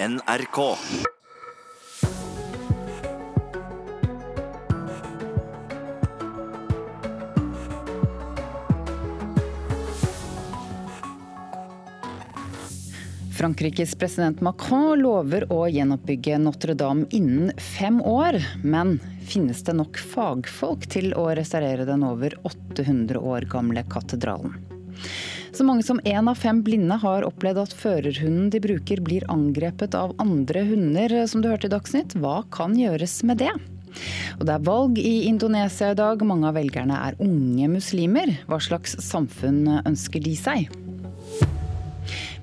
NRK. Frankrikes president Macron lover å gjenoppbygge Notre-Dame innen fem år. Men finnes det nok fagfolk til å restaurere den over 800 år gamle katedralen? Så mange som én av fem blinde har opplevd at førerhunden de bruker blir angrepet av andre hunder, som du hørte i Dagsnytt. Hva kan gjøres med det? Og det er valg i Indonesia i dag. Mange av velgerne er unge muslimer. Hva slags samfunn ønsker de seg?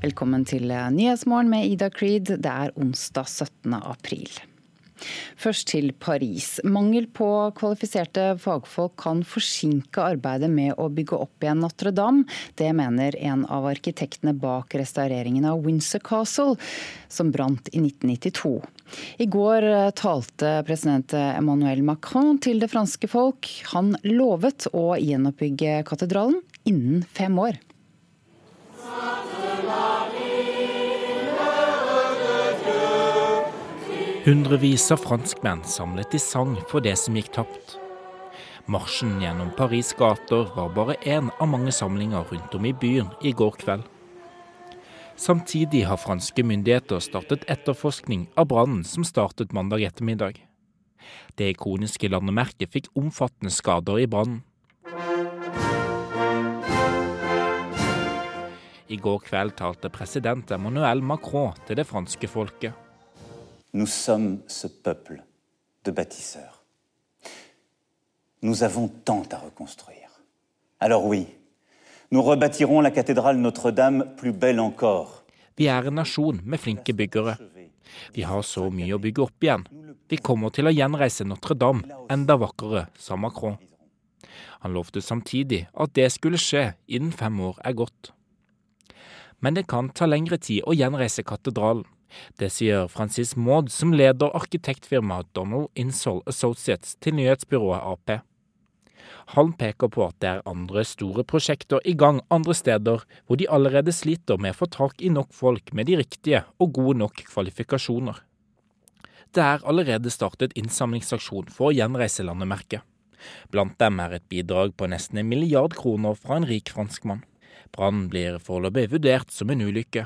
Velkommen til Nyhetsmorgen med Ida Creed. Det er onsdag 17. april. Først til Paris. Mangel på kvalifiserte fagfolk kan forsinke arbeidet med å bygge opp igjen Notre-Dame. Det mener en av arkitektene bak restaureringen av Windsor Castle, som brant i 1992. I går talte president Emmanuel Macron til det franske folk. Han lovet å gjenoppbygge katedralen innen fem år. Hundrevis av franskmenn samlet i sang for det som gikk tapt. Marsjen gjennom Paris' gater var bare én av mange samlinger rundt om i byen i går kveld. Samtidig har franske myndigheter startet etterforskning av brannen som startet mandag ettermiddag. Det ikoniske landemerket fikk omfattende skader i brannen. I går kveld talte president Emmanuel Macron til det franske folket. Nous sommes ce peuple de bâtisseurs. Nous avons tant à reconstruire. Alors oui, nous rebâtirons la cathédrale Notre-Dame plus belle encore. Vi er en nasjon med flinke byggere. Vi har så mye å bygge. Vi kommer Notre-Dame sa Macron. Han det skulle. Det sier Francis Maud, som leder arkitektfirmaet Donald Insol Associates til nyhetsbyrået Ap. Han peker på at det er andre store prosjekter i gang andre steder, hvor de allerede sliter med å få tak i nok folk med de riktige og gode nok kvalifikasjoner. Det er allerede startet innsamlingsaksjon for å gjenreise landemerket. Blant dem er et bidrag på nesten en milliard kroner fra en rik franskmann. Brannen blir foreløpig vurdert som en ulykke.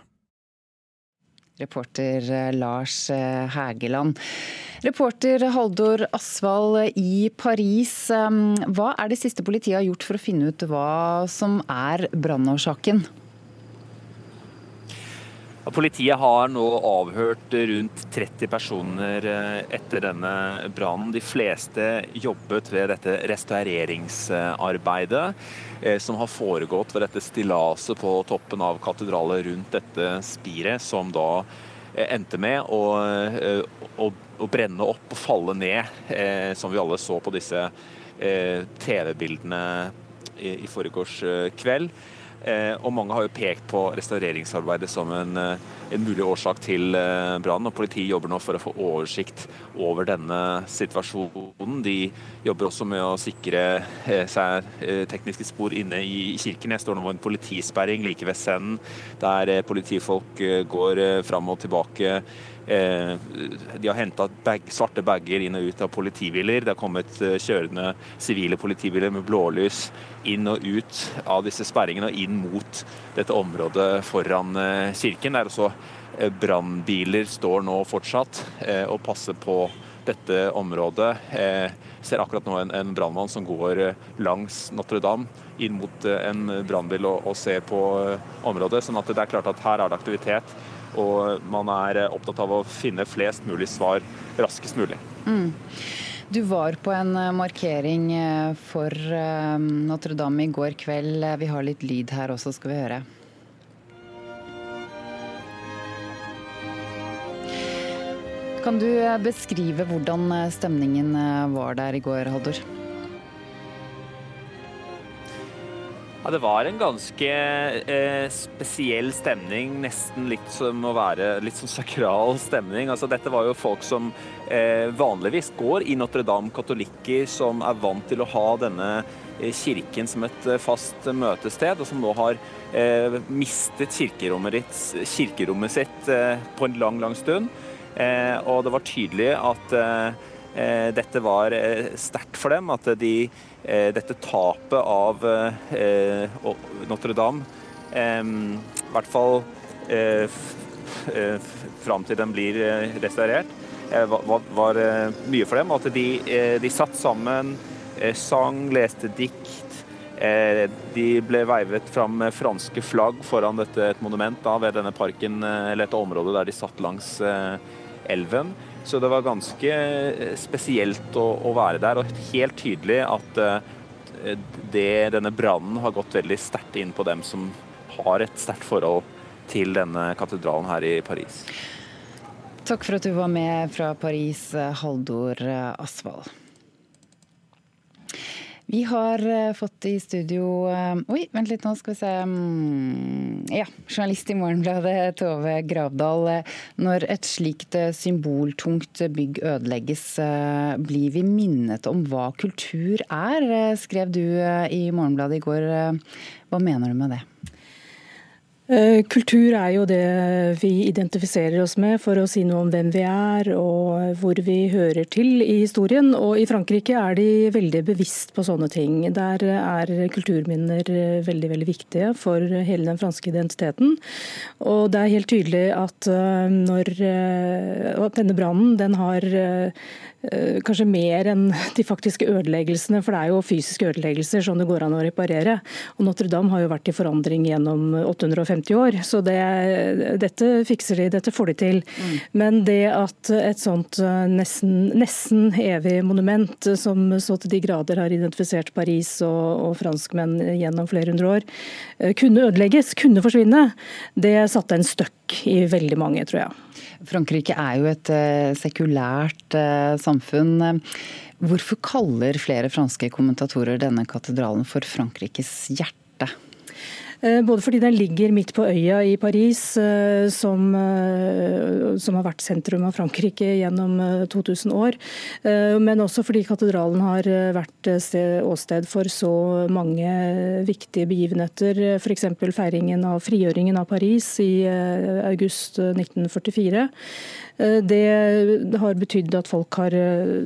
Reporter Lars Hægeland. Reporter Haldor Asvald i Paris. Hva er det siste politiet har gjort for å finne ut hva som er brannårsaken? Politiet har nå avhørt rundt 30 personer etter denne brannen. De fleste jobbet ved dette restaureringsarbeidet som har foregått ved dette stillaset på toppen av katedralet rundt dette spiret, som da endte med å, å, å brenne opp og falle ned, som vi alle så på disse TV-bildene i forgårs kveld. Og mange har jo pekt på restaureringsarbeidet som en, en mulig årsak til brannen. og Politiet jobber nå for å få oversikt over denne situasjonen. De jobber også med å sikre seg tekniske spor inne i kirken. Jeg står nå ved en politisperring like ved scenen, der politifolk går fram og tilbake. De har henta bag, svarte bager inn og ut av politibiler. Det har kommet kjørende sivile politibiler med blålys inn og ut av disse sperringene og inn mot dette området foran kirken. Der også brannbiler står nå fortsatt og passer på dette området. Jeg ser akkurat nå en, en brannmann som går langs Notre-Dame inn mot en brannbil og, og ser på området. sånn at det er klart at her er det aktivitet. Og man er opptatt av å finne flest mulig svar raskest mulig. Mm. Du var på en markering for Notre-Dame i går kveld. Vi har litt lyd her også, skal vi høre. Kan du beskrive hvordan stemningen var der i går, Haldor? Ja, Det var en ganske eh, spesiell stemning, nesten litt som å være litt sånn sakral stemning. Altså, dette var jo folk som eh, vanligvis går i Notre-Dame, katolikker som er vant til å ha denne eh, kirken som et eh, fast møtested, og som nå har eh, mistet kirkerommet, ditt, kirkerommet sitt eh, på en lang, lang stund. og det var tydelig at dette var sterkt for dem, at de dette tapet av eh, Notre-Dame i hvert fall eh, fram til den blir restaurert, var, var mye for dem. At de, de satt sammen, sang, leste dikt. De ble veivet fram med franske flagg foran dette, et monument da, ved denne parken, eller et område der de satt langs elven. Så det var ganske eh, spesielt å, å være der, og helt tydelig at uh, det, denne brannen har gått veldig sterkt inn på dem som har et sterkt forhold til denne katedralen her i Paris. Takk for at du var med fra Paris, Haldor Asvald. Vi har eh, fått i studio eh, Oi, vent litt, nå skal vi se. Mm, ja, journalist i Morgenbladet, Tove Gravdal. Når et slikt eh, symboltungt bygg ødelegges, blir vi minnet om hva kultur er, skrev du i Morgenbladet i går. Hva mener du med det? Eh, kultur er jo det vi identifiserer oss med for å si noe om hvem vi er og hvor vi hører til i historien. Og i Frankrike er de veldig bevisst på sånne ting. Der er kulturminner veldig veldig viktige for hele den franske identiteten. Og det er helt tydelig at eh, når eh, at denne brannen den har Eh, kanskje mer enn de faktiske ødeleggelsene, for det er jo fysiske ødeleggelser som det går an å reparere. Og Notre-Dame har jo vært i forandring gjennom 850 år, så det, dette fikser de, dette får de til. Mm. Men det at et sånt eh, nesten, nesten, evig monument, som så til de grader har identifisert Paris og, og franskmenn gjennom flere hundre år, eh, kunne ødelegges, kunne forsvinne, det satte en støkk i veldig mange, tror jeg. Frankrike er jo et eh, sekulært eh, samfunn. Hvorfor kaller flere franske kommentatorer denne katedralen for Frankrikes hjerte? Eh, både fordi den ligger midt på øya i Paris, eh, som, eh, som, har vært sentrum av Frankrike gjennom 2000 år. Men også fordi katedralen har vært åsted for så mange viktige begivenheter. F.eks. feiringen av frigjøringen av Paris i august 1944. Eh, det har betydd at folk har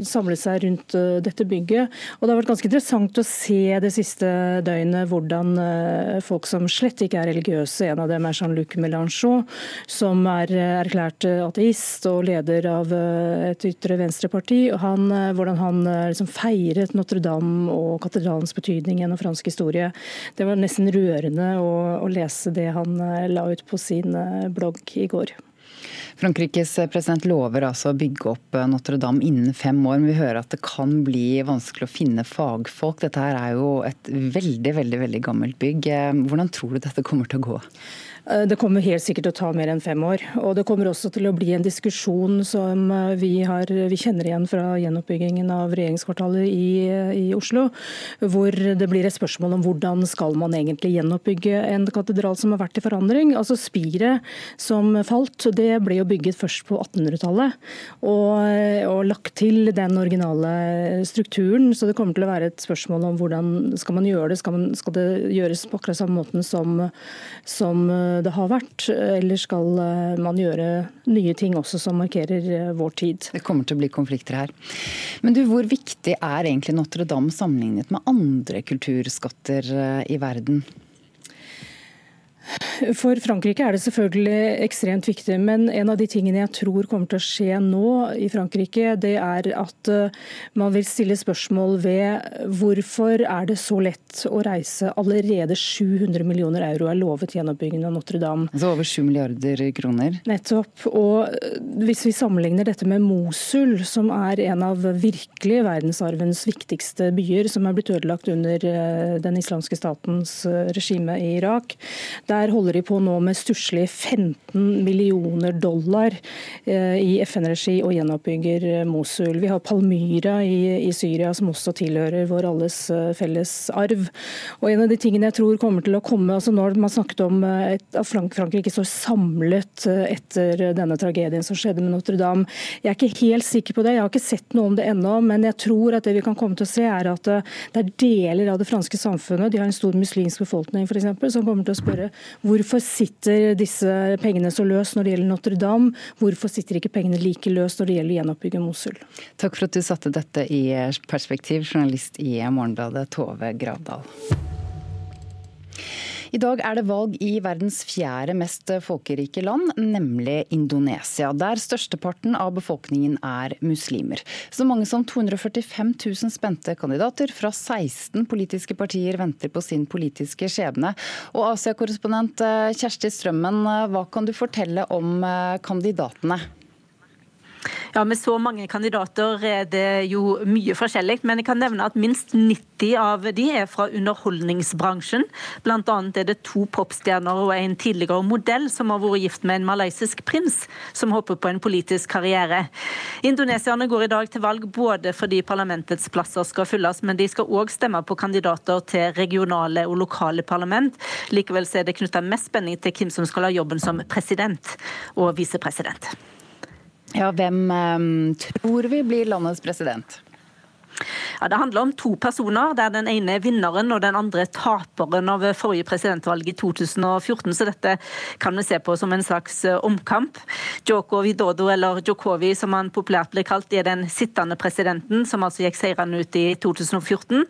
samlet seg rundt dette bygget. Og Det har vært ganske interessant å se det siste døgnet hvordan folk som slett ikke er religiøse, en av dem er Jean-Luc Mélenchon, som er erklært ateist og leder av et ytre venstreparti, han, hvordan han liksom feiret Notre-Dame og katedralens betydning gjennom fransk historie. Det var nesten rørende å, å lese det han la ut på sin blogg i går. Frankrikes president lover altså å bygge opp Notre-Dame innen fem år, men vi hører at det kan bli vanskelig å finne fagfolk. Dette her er jo et veldig, veldig, veldig gammelt bygg. Hvordan tror du dette kommer til å gå? Eh, det kommer helt sikkert til å ta mer enn fem år. Og det kommer også til å bli en diskusjon som eh, vi, har, vi kjenner igjen fra gjenoppbyggingen av regjeringskvartalet i, i, Oslo, hvor det blir et spørsmål om hvordan skal man egentlig gjenoppbygge en katedral som har vært i forandring. Altså Spiret som falt, det ble jo bygget først på 1800-tallet og, og, lagt til den originale strukturen. Så det kommer til å være et spørsmål om hvordan skal man gjøre det. Skal, man, skal det gjøres på akkurat samme måten som, som det har vært, eller skal eh, man gjøre nye ting også som markerer eh, vår tid? Det kommer til å bli konflikter her. Men du, hvor viktig er egentlig Notre-Dame sammenlignet med andre kulturskatter eh, i verden? For Frankrike er det selvfølgelig ekstremt viktig, men en av de tingene jeg tror kommer til å skje nå i Frankrike, det er at eh, man vil stille spørsmål ved hvorfor er det så lett å reise allerede 700 millioner euro er lovet gjenoppbyggingen av Notre-Dame. Altså over 7 milliarder kroner? Nettopp. Og eh, hvis vi sammenligner dette med Mosul, som er en av virkelig verdensarvens viktigste byer, som er blitt ødelagt under eh, den islamske statens regime i Irak, Der holder de på nå med stusslige 15 millioner dollar eh, i FN-regi og gjenoppbygger Mosul. Vi har Palmyra i, i, Syria, som også tilhører vår alles felles arv. Og En av de tingene jeg tror kommer til å komme, altså Når man snakket om at Frankrike står samlet etter denne tragedien som skjedde med Notre-Dame. Jeg er ikke helt sikker på det, jeg har ikke sett noe om det ennå. Men jeg tror at det vi kan komme til å se, er at det er deler av det franske samfunnet, de har en stor muslimsk befolkning f.eks., som kommer til å spørre hvorfor sitter disse pengene så løst når det gjelder Notre-Dame, hvorfor sitter ikke pengene like løst når det gjelder gjenoppbygging Mosul? Takk for at du satte dette i perspektiv, journalist i Morgenbladet Tove Gravdal. I dag er det valg i verdens fjerde mest folkerike land, nemlig Indonesia, der størsteparten av befolkningen er muslimer. Så mange som 245 000 spente kandidater fra 16 politiske partier venter på sin politiske skjebne. Og Asia-korrespondent eh, Kjersti Strømmen, eh, hva kan du fortelle om eh, kandidatene? Ja, Med så mange kandidater er det jo mye forskjellig. Men jeg kan nevne at minst 90 av de er fra underholdningsbransjen. Blant annet er det to popstjerner og en tidligere modell som har vært gift med en malaysisk prins, som håper på en politisk karriere. Indonesierne går i dag til valg både fordi parlamentets plasser skal fylles, men de skal òg stemme på kandidater til regionale og lokale parlament. Likevel er det knytta mest spenning til hvem som skal ha jobben som president og visepresident. Ja, hvem um, tror vi blir landets president? Ja, Det handler om to personer, der den ene er vinneren og den andre taperen av forrige presidentvalg i 2014. Så dette kan vi se på som en slags eh, omkamp. Joko Widodo, eller Jokowi som han populært ble kalt, er den sittende presidenten, som altså gikk seirende ut i 2014.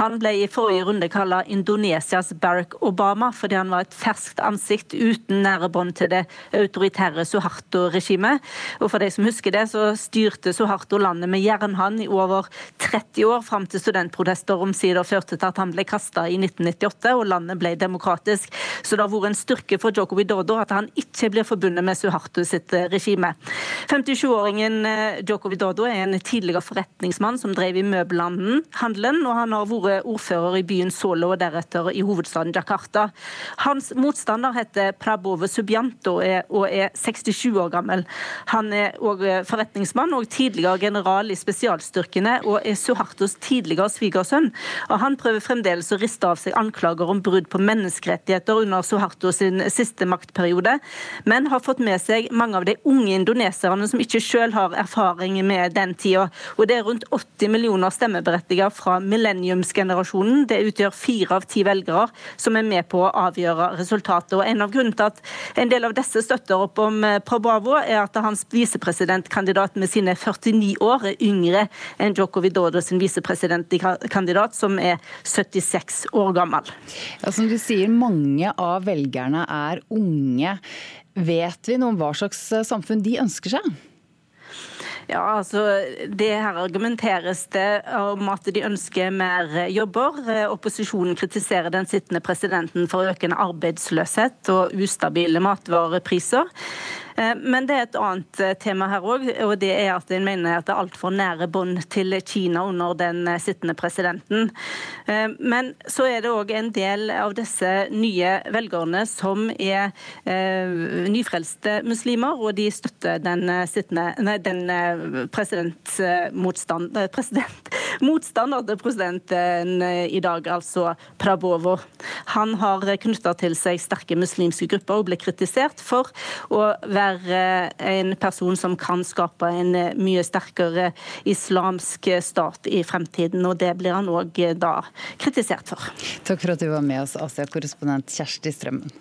Han ble i forrige runde kalt Indonesias Barack Obama, fordi han var et ferskt ansikt uten nære bånd til det autoritære Suharto-regimet. Og for de som husker det, så styrte Suharto landet med jernhånd i over 30 år, fram til studentprotester omsider førte til at han ble kasta i 1998 og landet ble demokratisk. Så det har vært en styrke for Joko Widodo at han ikke blir forbundet med Suharto sitt eh, regime. 57-åringen eh, Joko Widodo er en tidligere forretningsmann som drev i møbelhandelen, og han har vært ordfører i byen Solo og deretter i hovedstaden Jakarta. Hans motstander heter Prabowo Subianto og er 67 år gammel. Han er òg eh, forretningsmann og tidligere general i spesialstyrkene og er Suhartos tidligere svigersønn. og Han prøver fremdeles å riste av seg anklager om brudd på menneskerettigheter under Suharto sin siste maktperiode, men har fått med seg mange av de unge indoneserne som ikke selv har erfaring med den tida. Og det er rundt 80 millioner stemmeberettigede fra millenniumsgenerasjonen. Det utgjør fire av ti velgere som er med på å avgjøre resultatet. Og En av grunnene til at en del av disse støtter opp om eh, Prabowo, er at hans visepresidentkandidat med sine 49 år er yngre enn Joko Widodo sin visepresidentkandidat, som er 76 år gammel. Ja, som du sier, mange av velgerne er unge. Vet vi noe om hva slags samfunn de ønsker seg? Ja, altså det Her argumenteres det om at de ønsker mer jobber. Opposisjonen kritiserer den sittende presidenten for økende arbeidsløshet og ustabile matvarepriser. Eh, men det er et annet eh, tema her òg, og det er at en mener at det er altfor nære bånd til Kina under den eh, sittende presidenten. Men så er det òg en del av disse nye velgerne som er nyfrelste muslimer, og de støtter den sittende nei, den presidentmotstand, president, motstander til presidenten i dag, altså Prabovo. Han har knytta til seg sterke muslimske grupper og ble kritisert for å være være en person som kan skape en mye sterkere islamsk stat i fremtiden. Og det blir han òg da kritisert for. Takk for at du var med oss, Asia-korrespondent Kjersti Strømmen.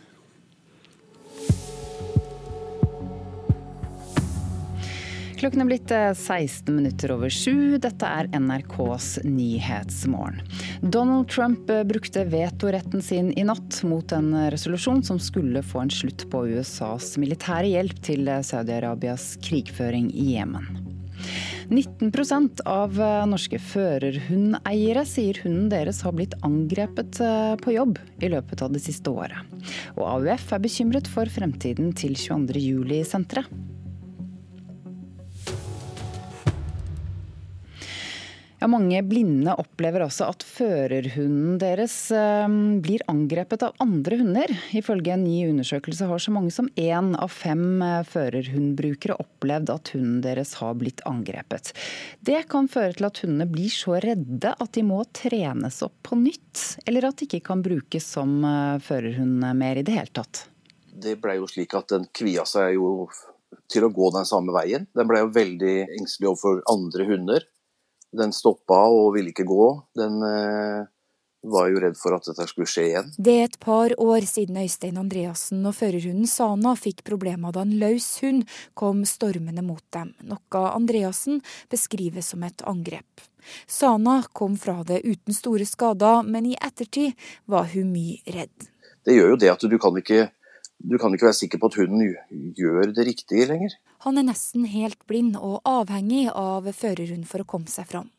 Klokken er blitt 16 eh, minutter over sju. Dette er NRKs Nyhetsmorgen. Donald Trump eh, brukte vetoretten sin i natt mot en resolusjon som skulle få en slutt på USAs militære hjelp til eh, Saudi-Arabias krigføring i Jemen. 19% av norske førerhundeiere sier hunden deres har blitt angrepet på jobb i løpet av det siste året. Og AUF er bekymret for fremtiden til 22. Ja, mange blinde opplever også at førerhunden deres ehm, blir angrepet av andre hunder. Ifølge en ny undersøkelse har så mange som én av fem eh, førerhundbrukere opplevd at hunden deres har blitt angrepet. Det kan føre til at hundene blir så redde at de må trenes opp på nytt, eller at de ikke kan brukes som eh, førerhund mer i det hele tatt. Det ble jo slik at den kvia seg jo til å gå den samme veien. Den ble jo veldig engstelig overfor andre hunder. Den stoppa og ville ikke gå. Den eh, var jo redd for at dette skulle skje igjen. Det er et par år siden Øystein Andreassen og førerhunden Sana fikk problemer da en løs hund kom stormende mot dem, noe Andreassen beskriver som et angrep. Sana kom fra det uten store skader, men i ettertid var hun mye redd. Det gjør jo det at du kan ikke du kan ikke være sikker på at hunden gjør det riktige lenger. Han er nesten helt blind og avhengig av førerhund for å komme seg fram.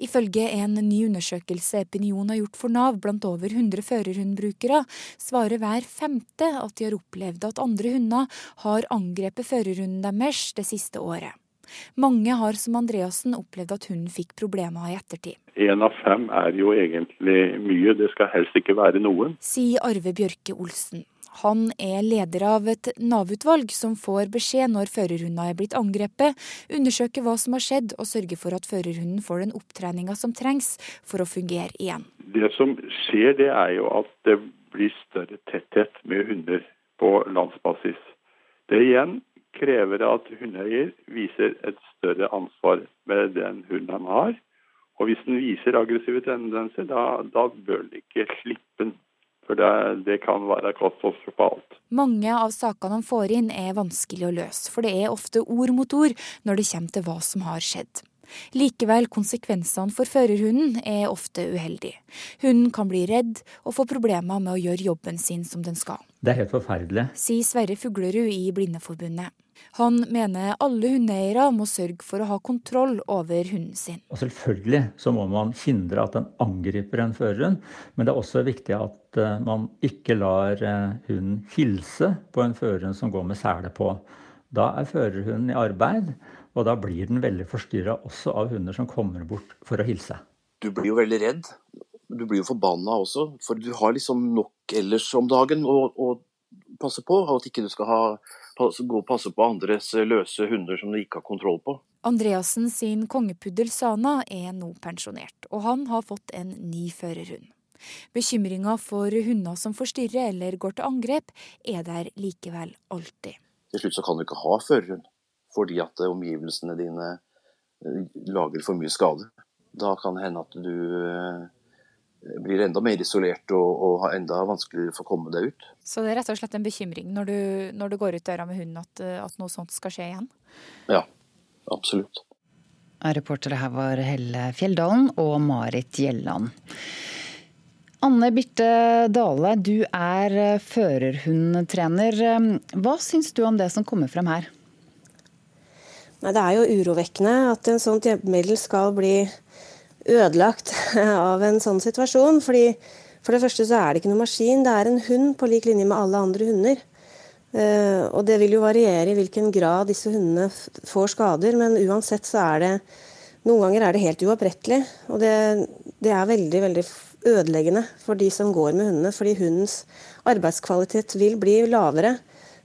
Ifølge en ny undersøkelse Epinion har gjort for Nav blant over 100 førerhundbrukere, svarer hver femte at de har opplevd at andre hunder har angrepet førerhunden deres det siste året. Mange har som Andreassen opplevd at hunden fikk problemer i ettertid. Én av fem er jo egentlig mye, det skal helst ikke være noen. Sier Arve Bjørke Olsen. Han er leder av et Nav-utvalg som får beskjed når førerhunder er blitt angrepet, undersøker hva som har skjedd og sørger for at førerhunden får den opptreninga som trengs for å fungere igjen. Det som skjer, det er jo at det blir større tetthet med hunder på landsbasis. Det igjen krever at hundeeier viser et større ansvar med den hunden han har. Og hvis den viser aggressive tendenser, da, da bør den ikke slippe den for det, det kan være katastrofalt. Mange av sakene han får inn er vanskelig å løse, for det er ofte ord mot ord når det kommer til hva som har skjedd. Likevel, konsekvensene for førerhunden er ofte uheldige. Hunden kan bli redd og få problemer med å gjøre jobben sin som den skal. Det er helt forferdelig. Sier Sverre Fuglerud i Blindeforbundet. Han mener alle hundeeiere må sørge for å ha kontroll over hunden sin. Og Selvfølgelig så må man hindre at den angriper en førerhund, men det er også viktig at eh, man ikke lar eh, hunden hilse på en førerhund som går med sele på. Da er førerhunden i arbeid, og da blir den veldig forstyrra også av hunder som kommer bort for å hilse. Du blir jo veldig redd. Du blir jo forbanna også, for du har liksom nok ellers om dagen å, å passe på. At ikke du skal ha gå og passe på andres løse hunder som de ikke har kontroll på. Andreassen sin kongepuddel Sana er nå pensjonert, og han har fått en ny førerhund. Bekymringa for hunder som forstyrrer eller går til angrep, er der likevel alltid. Til slutt så kan du ikke ha førerhund, fordi at omgivelsene dine eh, lager for mye skade. Da kan det hende at du eh, blir enda mer isolert og, og har enda vanskeligere for å komme deg ut. Så det er rett og slett en bekymring når du, når du går ut døra med hunden at, at, noe sånt skal skje igjen? Ja, absolutt. Reportere her var Helle Fjelldalen og Marit Gjelland. Anne Birte Dale, du er førerhundtrener. Hva syns du om det som kommer frem her? Nei, det er jo urovekkende at en sånt hjelpemiddel skal bli ødelagt av en sånn situasjon. fordi For det første så er det ikke noen maskin, det er en hund på lik linje med alle andre hunder. Uh, og det vil jo variere i hvilken grad disse hundene får skader, men uansett så er det Noen ganger er det helt uopprettelig. Og det, det er veldig, veldig ødeleggende for de som går med hundene, fordi hundens arbeidskvalitet vil bli lavere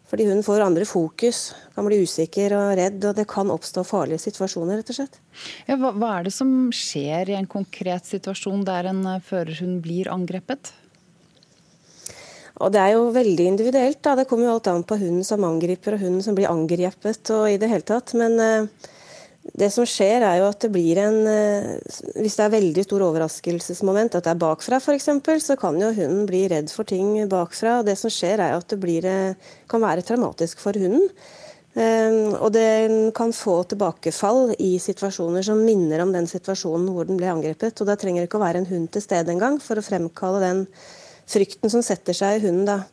fordi hun får andre fokus, kan bli usikker og redd, og det kan oppstå farlige situasjoner, rett og slett. Ja, hva, hva, er det som skjer i en konkret situasjon der en eh, førerhund blir angrepet? Og Det er jo veldig individuelt. Da. Det kommer jo alt an på hunden som angriper og hunden som blir angrepet og i det hele tatt. Men uh, det som skjer, er jo at det blir en eh, Hvis det er veldig stor overraskelsesmoment, at det er bakfra f.eks., så kan jo hunden bli redd for ting bakfra. og Det som skjer, er jo at det blir, eh, kan være traumatisk for hunden. Um, og det kan få tilbakefall i situasjoner som minner om den situasjonen hvor den ble angrepet. Og da trenger det ikke å være en hund til stede engang for å fremkalle den frykten som setter seg i hunden. da.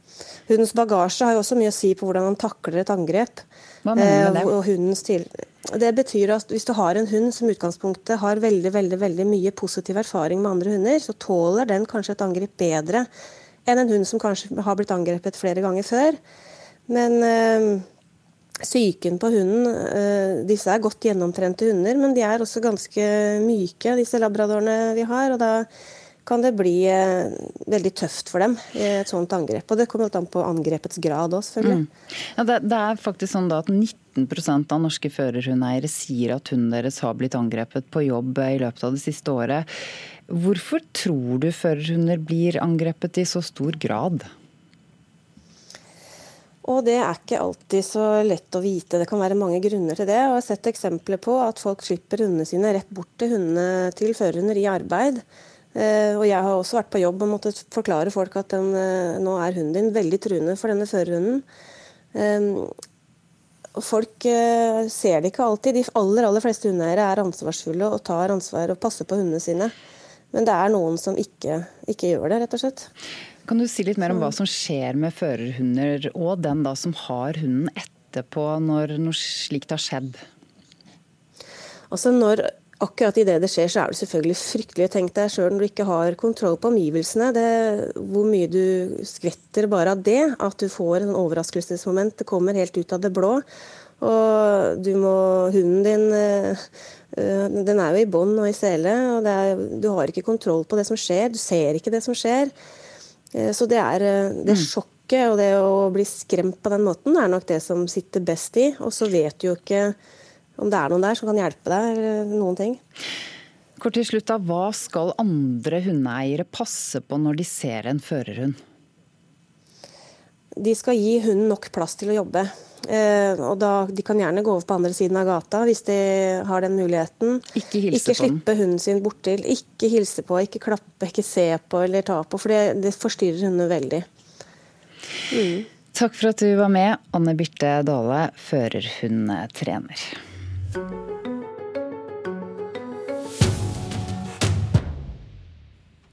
Hundens bagasje har jo også mye å si på hvordan han takler et angrep. Hva mener du med det? Og hundens til det betyr at hvis du har en hund som utgangspunktet har veldig, veldig, veldig mye positiv erfaring med andre hunder, så tåler den kanskje et angrep bedre enn en hund som kanskje har blitt angrepet flere ganger før. Men øh, på hunden øh, Disse er godt gjennomtrente hunder, men de er også ganske myke, disse labradorene vi har. og da kan det bli eh, veldig tøft for dem i et sånt angrep. Og det kommer an på angrepets grad òg, selvfølgelig. Mm. Ja, det, det, er faktisk sånn at 19% av norske førerhundeeiere sier at hunden deres har blitt angrepet på jobb i løpet av det siste året. Hvorfor tror du førerhunder blir angrepet i så stor grad? Og det er ikke alltid så lett å vite. Det kan være mange grunner til det. Og jeg har sett eksempler på at folk slipper hundene sine rett bort til hundene til førerhunder i arbeid. Eh, og jeg har også vært på jobb og måttet forklare folk at den, eh, nå er hunden din veldig truende for denne førerhunden. Og folk eh, ser det ikke alltid. De aller, aller fleste hundeeiere er ansvarsfulle og tar ansvar og passer på hundene sine. Men det er noen som ikke, ikke gjør det, rett og slett. Kan du si litt mer om hva som skjer med førerhunder, og den da som har hunden etterpå, når noe slikt har skjedd? Altså når Akkurat idet det skjer, så er det selvfølgelig fryktelig. Tenk deg sjøl når du ikke har kontroll på omgivelsene. Det, hvor mye du skvetter bare av det. At du får en overraskelsesmoment. Det kommer helt ut av det blå. Og du må Hunden din eh, eh, den er jo i bånd og i sele. og er, Du har ikke kontroll på det som skjer. Du ser ikke det som skjer. Eh, så det er det mm. sjokket og det å bli skremt på den måten er nok det som sitter best i. Og så vet du jo ikke om det er noen der som kan hjelpe deg, eller noen ting. Kort til slutt da, Hva skal andre hundeeiere passe på når de ser en førerhund? De skal gi hunden nok plass til å jobbe. Eh, og da, De kan gjerne gå over på andre siden av gata hvis de har den muligheten. Ikke hilse ikke slippe hunden sin bortil. Ikke hilse på, ikke klappe, ikke se på eller ta på. For det, det forstyrrer hundene veldig. Mm. Takk for at du var med, Anne Birte Dale, førerhundtrener.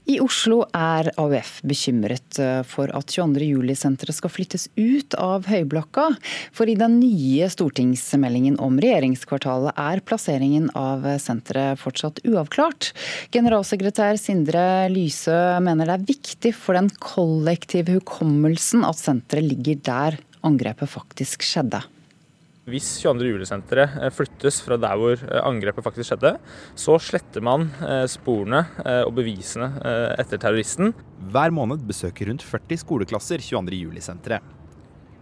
I Oslo er AUF bekymret eh, for at 22. juli-senteret skal flyttes ut av Høyblokka. For i den nye stortingsmeldingen om regjeringskvartalet er plasseringen av senteret fortsatt uavklart. Generalsekretær Sindre Lysø mener det er viktig for den kollektive hukommelsen at senteret ligger der angrepet faktisk skjedde. Hvis 22. juli-senteret eh, flyttes fra der hvor eh, angrepet faktisk skjedde, så sletter man eh, sporene og bevisene etter terroristen. Hver måned besøker rundt 40 skoleklasser 22. juli-senteret.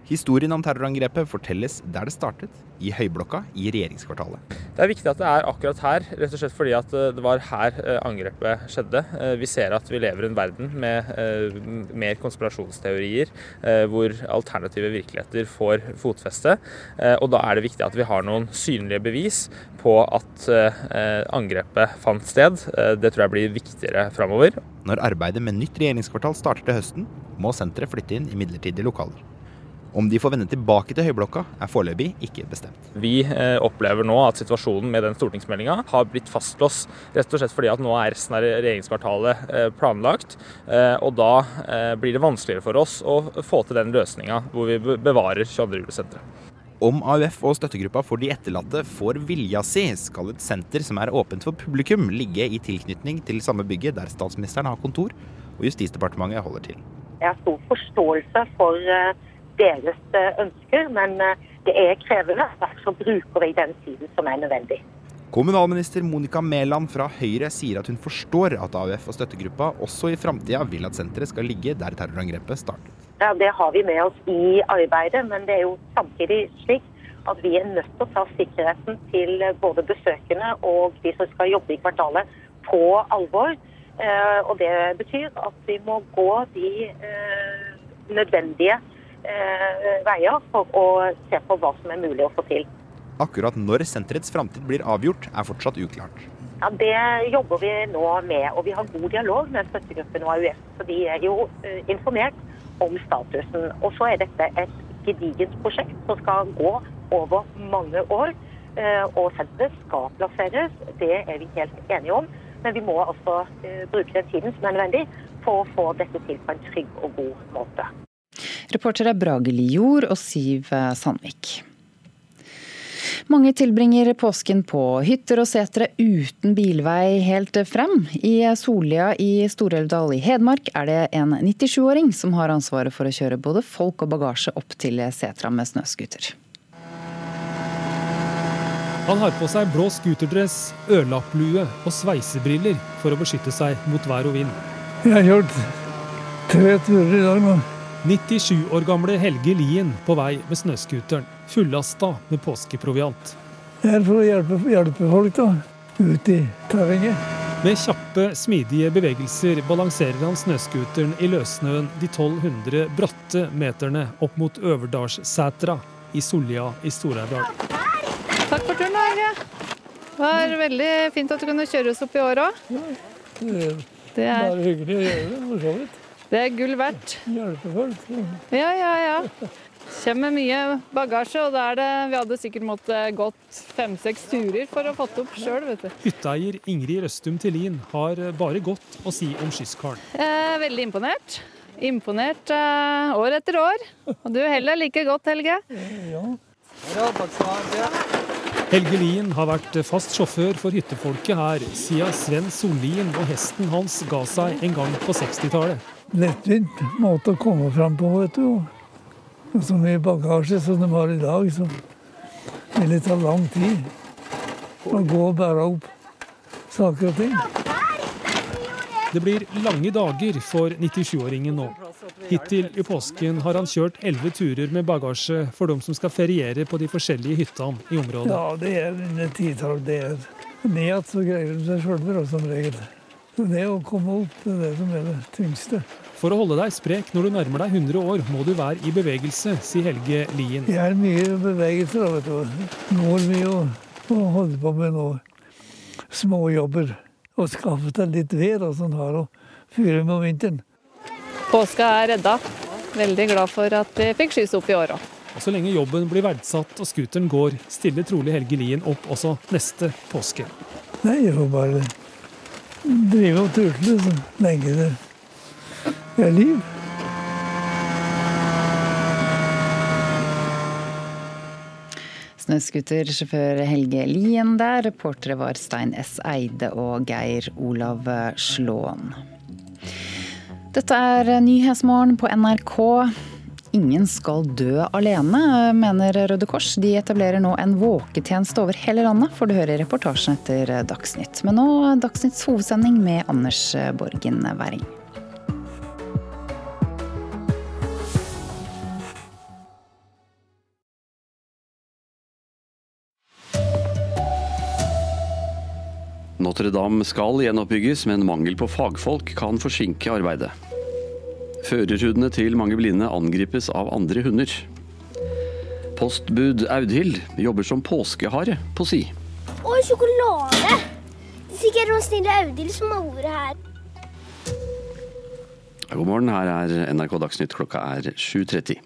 Historien om terrorangrepet fortelles der det startet, i Høyblokka i regjeringskvartalet. Det er viktig at det er akkurat her, rett og slett fordi at eh, det var her eh, angrepet skjedde. Eh, vi ser at vi lever i en verden med mer konspirasjonsteorier, hvor alternative virkeligheter får fotfeste. Og da er det viktig at vi har noen synlige bevis på at angrepet fant sted. Det tror jeg blir viktigere framover. Når arbeidet med nytt regjeringskvartal starter til høsten, må senteret flytte inn i midlertidige lokaler. Om de får vende tilbake til Høyblokka, er foreløpig ikke bestemt. Vi eh, opplever nå at situasjonen med den stortingsmeldinga har blitt fastlåst. Rett og slett fordi at nå er resten av regjeringskvartalet eh, planlagt. Eh, og da blir det vanskeligere for oss å få til den løsninga hvor vi bevarer 22. juli-senteret. Om AUF og støttegruppa for de etterlatte får vilja si, skal et senter som er åpent for publikum, ligge i tilknytning til samme bygget der statsministeren har kontor og Justisdepartementet holder til. Jeg har stor forståelse for deres eh, ønsker, men eh, det er krevende. Derfor bruker vi den tiden som er nødvendig. Kommunalminister Monica Mæland fra Høyre sier at hun forstår at AUF og støttegruppa også i framtida vil at senteret skal ligge der terrorangrepet startet. Ja, Det har vi med oss i arbeidet, men det er jo samtidig slik at vi er nødt til å ta sikkerheten til både besøkende og de som skal jobbe i kvartalet, på alvor. Eh, og Det betyr at vi må gå de nødvendige Eh, veier for å se på hva som er mulig å få til. Akkurat når senterets framtid blir avgjort, er fortsatt uklart. Ja, Det jobber vi nå med, og vi har god dialog med støttegruppen og AUF. Så de er jo uh, informert om statusen. Og så er dette et gedigent prosjekt som skal gå over mange år. Uh, og senteret skal plasseres, det er vi helt enige om. Men vi må altså bruke den tiden som er nødvendig for å få dette til på en trygg og god måte. Reportere Brage Lijord og Siv Sandvik. Mange tilbringer påsken på hytter og setre uten bilvei helt frem. I Solia i Stor-Elvdal i Hedmark er det en 97-åring som har ansvaret for å kjøre både folk og bagasje opp til setra med snøscooter. Han har på seg blå scooterdress, ørlapplue og sveisebriller for å beskytte seg mot vær og vind. Jeg har gjort tre turer i dag nå. 97 år gamle Helge Lien på vei med snøscooteren, fullasta med påskeproviant. Jeg er for å hjelpe, hjelpe folk da, ut i terrenget. Med kjappe, smidige bevegelser balanserer han snøscooteren i løssnøen de 1200 bratte meterne opp mot Øverdalssetra i Solja i Stor-Aurdal. Takk for turen, Helge. Det var veldig fint at du kunne kjøre oss opp i år òg. Det er bare hyggelig å gjøre det, for så vidt. Det er gull verdt. Hjelpe folk. Ja, ja, ja. Kommer mye bagasje, og da er det Vi hadde sikkert måttet gått fem-seks turer for å fatte opp sjøl, vet du. Hytteeier Ingrid Røstum Tillin har bare godt å si om Skyskaren. Eh, veldig imponert. Imponert eh, år etter år. Og du heller like godt, Helge. Ja. Helge Lien har vært fast sjåfør for hyttefolket her siden Sven Sollien og hesten hans ga seg en gang på 60-tallet. Lettvint måte å komme fram på, vet du. Og så mye bagasje som de har i dag, så vil det ta lang tid å gå og bære opp saker og ting. Det blir lange dager for 97-åringen nå. Hittil i påsken har han kjørt elleve turer med bagasje for dem som skal feriere på de forskjellige hyttene i området. Ja, det er en titall. Det er ned igjen så greier de seg sjøl som regel. Så det å komme opp, det er det som er det tyngste. For å holde deg sprek når du nærmer deg 100 år, må du være i bevegelse, sier Helge Lien. Jeg er mye i bevegelse, da, vet du. Går mye og, holde holder på med noe småjobber. Og skaffe seg litt ved og sånn her, og fyre med om vinteren. Påska er redda. Veldig glad for at vi fikk skyss opp i år òg. Og Så lenge jobben blir verdsatt og scooteren går, stiller trolig Helge Lien opp også neste påske. Nei, jeg får bare drive og tusle så lenge det er liv. Snøscootersjåfør Helge Lien der. Reportere var Stein S. Eide og Geir Olav Slåen. Dette er Nyhetsmorgen på NRK. Ingen skal dø alene, mener Røde Kors. De etablerer nå en våketjeneste over hele landet, får du høre i reportasjen etter Dagsnytt. Men nå Dagsnytts hovedsending med Anders Borgen Werring. Notre-Dame skal gjenoppbygges, men mangel på fagfolk kan forsinke arbeidet. Førerhundene til mange blinde angripes av andre hunder. Postbud Audhild jobber som påskehare på si. Og sjokolade! Det er Sikkert noen snille Audhild som har ordet her. God morgen, her er NRK Dagsnytt. Klokka er 7.30.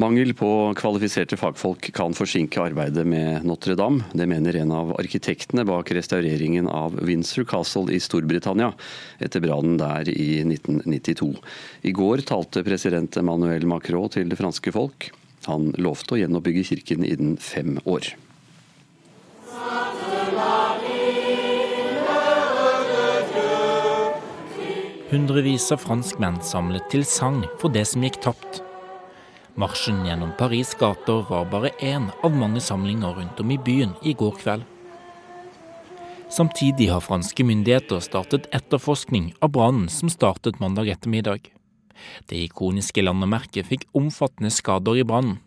Mangel på kvalifiserte fagfolk kan forsinke arbeidet med Notre-Dame. Det mener en av arkitektene bak restaureringen av Windsor Castle i Storbritannia etter brannen der i 1992. I går talte president Emmanuel Macron til det franske folk. Han lovte å gjenoppbygge kirken innen fem år. Hundrevis av franskmenn samlet til sang for det som gikk tapt. Marsjen gjennom Paris' gater var bare én av mange samlinger rundt om i byen i går kveld. Samtidig har franske myndigheter startet etterforskning av brannen som startet mandag ettermiddag. Det ikoniske landemerket fikk omfattende skader i brannen.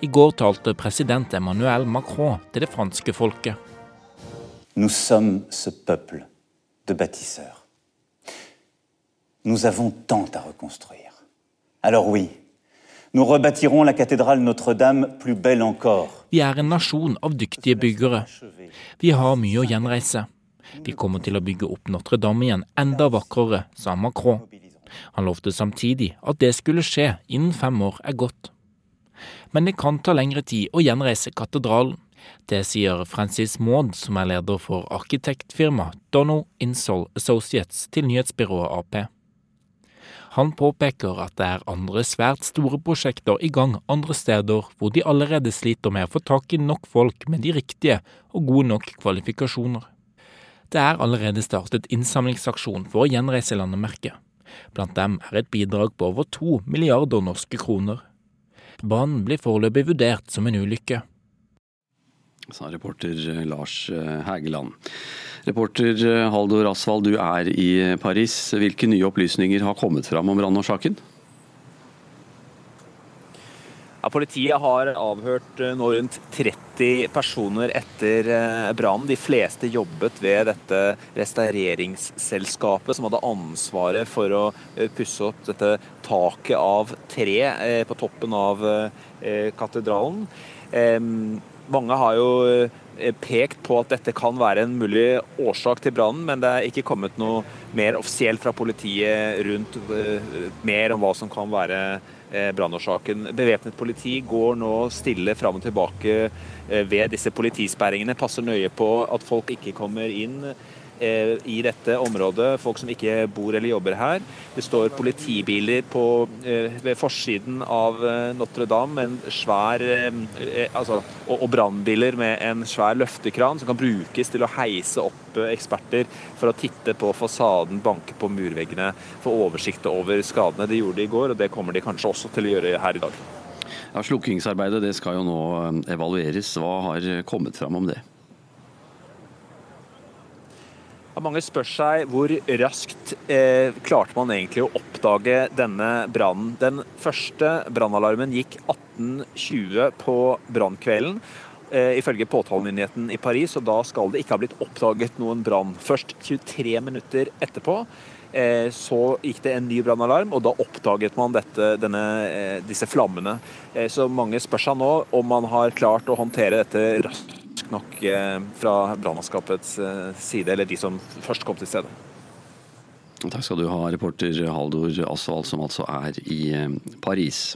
I går talte president Emmanuel Macron til det franske folket. Nous sommes ce peuple de bâtisseurs. Nous avons tant à reconstruire. Alors oui, nous rebâtirons la cathédrale Notre-Dame plus belle encore. Vi er en nasjon av dyktige byggere. Vi har mye å gjenreise. Vi kommer til å bygge opp Notre-Dame igjen enda vakrere, sa Macron. Han lovte samtidig at det skulle skje innen fem år er gått. Men det kan ta lengre tid å gjenreise katedralen. Det sier Francis Maud, som er leder for arkitektfirmaet Donald Insol Associates til nyhetsbyrået Ap. Han påpeker at det er andre svært store prosjekter i gang andre steder hvor de allerede sliter med å få tak i nok folk med de riktige og gode nok kvalifikasjoner. Det er allerede startet innsamlingsaksjon for å gjenreise landemerket. Blant dem er et bidrag på over to milliarder norske kroner. Banen blir foreløpig vurdert som en ulykke. Sa reporter Lars Hægeland. Reporter Haldor Asvald, du er i Paris. Hvilke nye opplysninger har kommet fram om brannårsaken? Ja, politiet har avhørt eh, nå rundt 30 personer etter eh, brannen. De fleste jobbet ved dette restaureringsselskapet som hadde ansvaret for å eh, pusse opp dette taket av tre på toppen av katedralen. Mange har jo pekt på at dette kan være en mulig årsak til brannen, men det er ikke kommet noe mer offisielt fra politiet rundt mer om hva som kan være Eh, brannårsaken. Bevæpnet politi går nå stille fram og tilbake eh, ved disse politisperringene. Passer nøye på at folk ikke kommer inn Eh, i dette området, folk som ikke bor eller jobber her. Det står politibiler på, eh, ved forsiden av eh, Notre-Dame svær, altså, og, og brannbiler med en svær løftekran som kan brukes til å heise opp eksperter for å titte på fasaden, banke på murveggene, få oversikt over skadene. Det gjorde de i går, og det kommer de kanskje også til å gjøre her i dag. Ja, Slukkingsarbeidet det skal jo nå evalueres. Hva har kommet fram om det? Mange spør seg hvor raskt eh, klarte man egentlig å oppdage denne brannen. Den første brannalarmen gikk 18.20 på brannkvelden. Eh, ifølge påtalemyndigheten i Paris, og da skal det ikke ha blitt oppdaget noen brann. Først 23 minutter etterpå eh, så gikk det en ny brannalarm, og da oppdaget man dette, denne, eh, disse flammene. Eh, så mange spør seg nå om man har klart å håndtere dette raskt nok eh, fra brannmannskapets eh, side, eller de som først kom til stedet. Takk skal du ha, reporter Haldor Asvald, som altså er i eh, Paris.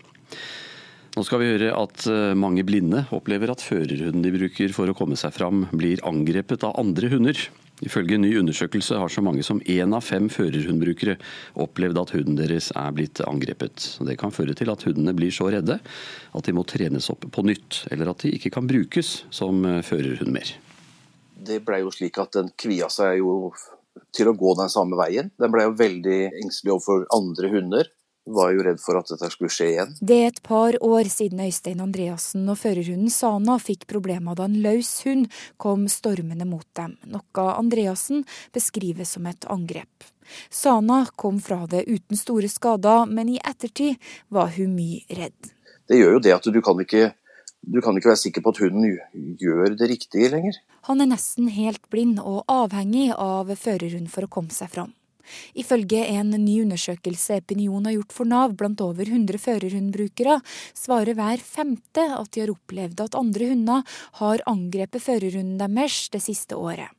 Nå skal vi høre at mange blinde opplever at førerhunden de bruker for å komme seg fram, blir angrepet av andre hunder. Ifølge en ny undersøkelse har så mange som én av fem førerhundbrukere opplevd at hunden deres er blitt angrepet. Det kan føre til at hundene blir så redde at de må trenes opp på nytt, eller at de ikke kan brukes som førerhund mer. Det ble jo slik at den kvia seg jo til å gå den samme veien. Den ble jo veldig engstelig overfor andre hunder var jo redd for at dette skulle skje igjen. Det er et par år siden Øystein Andreassen og førerhunden Sana fikk problemer da en løs hund kom stormende mot dem, noe Andreassen beskriver som et angrep. Sana kom fra det uten store skader, men i ettertid var hun mye redd. Det gjør jo det at du kan ikke du kan ikke være sikker på at hunden gjør det riktige lenger. Han er nesten helt blind og avhengig av førerhund for å komme seg fram. Ifølge en ny undersøkelse Epinion har gjort for Nav blant over 100 førerhundbrukere, svarer hver femte at de har opplevd at andre hunder har angrepet førerhunden deres det siste året.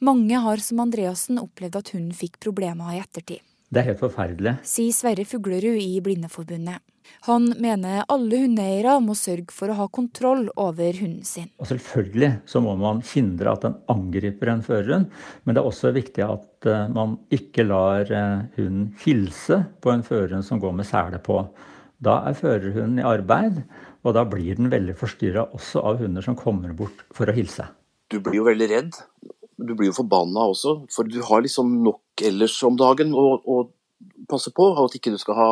Mange har som Andreassen opplevd at hunden fikk problemer i ettertid. Det er helt forferdelig. Sier Sverre Fuglerud i Blindeforbundet. Han mener alle hundeeiere må sørge for å ha kontroll over hunden sin. Og selvfølgelig så må man hindre at den angriper en førerhund, men det er også viktig at eh, man ikke lar eh, hunden hilse på en førerhund som går med sele på. Da er førerhunden i arbeid, og da blir den veldig forstyrra også av hunder som kommer bort for å hilse. Du blir jo veldig redd. Du blir jo forbanna også, for du har liksom nok ellers om dagen å, å passe på. At ikke du skal ha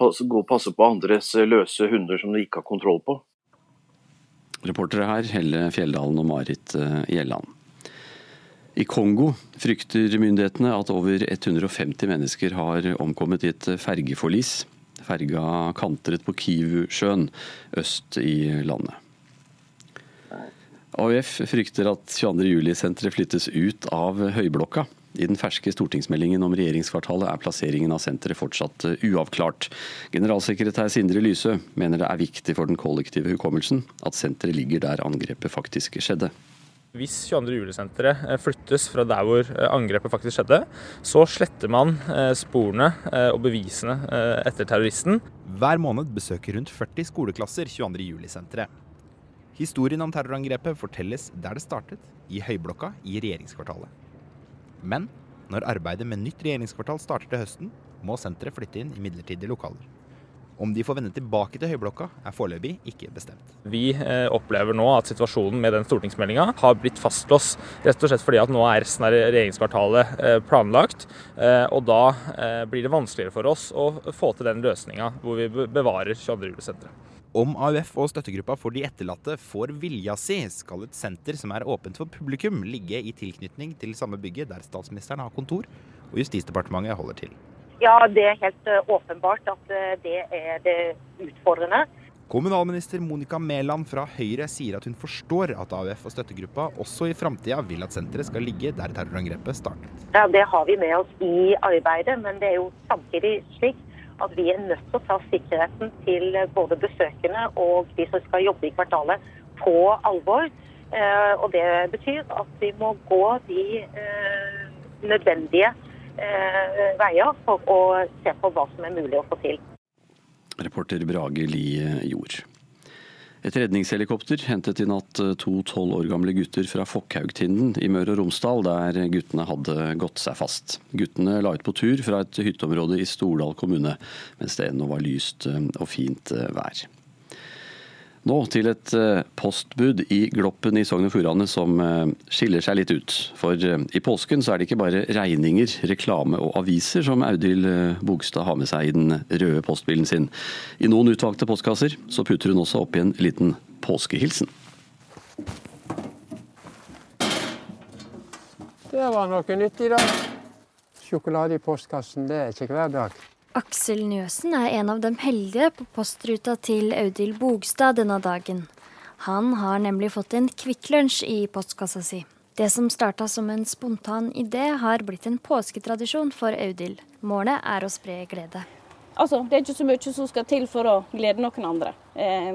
gå og passe på andres løse hunder som du ikke har kontroll på. Reportere her Helle Fjelldalen og Marit eh, Gjelland. I Kongo frykter myndighetene at over 150 mennesker har omkommet i et fergeforlis. Ferga kantret på Kivu-sjøen øst i landet. AUF frykter at 22. juli-senteret flyttes ut av Høyblokka. I den ferske stortingsmeldingen om regjeringskvartalet er plasseringen av senteret fortsatt eh, uavklart. Generalsekretær Sindre Lysø mener det er viktig for den kollektive hukommelsen at senteret ligger der angrepet faktisk skjedde. Hvis 22. juli-senteret eh, flyttes fra der hvor eh, angrepet faktisk skjedde, så sletter man sporene og bevisene etter terroristen. Hver måned besøker rundt 40 skoleklasser 22. juli-senteret. Historien om terrorangrepet fortelles der det startet, i Høyblokka i regjeringskvartalet. Men når arbeidet med nytt regjeringskvartal starter til høsten, må senteret flytte inn i midlertidige lokaler. Om de får vende tilbake til Høyblokka, er foreløpig ikke bestemt. Vi eh, opplever nå at situasjonen med den stortingsmeldinga har blitt fastlåst. Rett og slett fordi at nå er resten av regjeringskvartalet eh, planlagt. Eh, og da blir det vanskeligere for oss å få til den løsninga hvor vi bevarer 22. juli-senteret. Om AUF og støttegruppa for de etterlatte får vilja si, skal et senter som er åpent for publikum, ligge i tilknytning til samme bygget der statsministeren har kontor og Justisdepartementet holder til. Ja, det er helt eh, åpenbart at eh, det er det utfordrende. Kommunalminister Monica Mæland fra Høyre sier at hun forstår at AUF og støttegruppa også i framtida vil at senteret skal ligge der terrorangrepet startet. Ja, Det har vi med oss i arbeidet, men det er jo samtidig slik at vi er nødt til å ta sikkerheten til både besøkende og de som skal jobbe i kvartalet, på alvor. Eh, og Det betyr at vi må gå de nødvendige Eh, veier for å se på hva som er mulig å få til. Reporter Brage Lie Jord. Et redningshelikopter hentet i natt to tolv år gamle gutter fra Fokkhaugtinden i Møre og Romsdal, der guttene hadde gått seg fast. Guttene la ut på tur fra et hytteområde i Stordal kommune, mens det ennå var lyst og fint vær. Nå til et eh, postbud i Gloppen i Sogn og Fjordane som eh, skiller seg litt ut. For eh, i påsken så er det ikke bare regninger, reklame og aviser som Audhild Bogstad har med seg i den røde postbilen sin. I noen utvalgte postkasser så putter hun også oppi en liten påskehilsen. Det var noe nytt i dag. Sjokolade i postkassen, det er ikke hver dag. Aksel Njøsen er en av dem heldige på postruta til Audhild Bogstad denne dagen. Han har nemlig fått en Kvikk Lunsj i postkassa si. Det som starta som en spontan idé, har blitt en påsketradisjon for Audhild. Målet er å spre glede. Altså, Det er ikke så mye som skal til for å glede noen andre. Eh,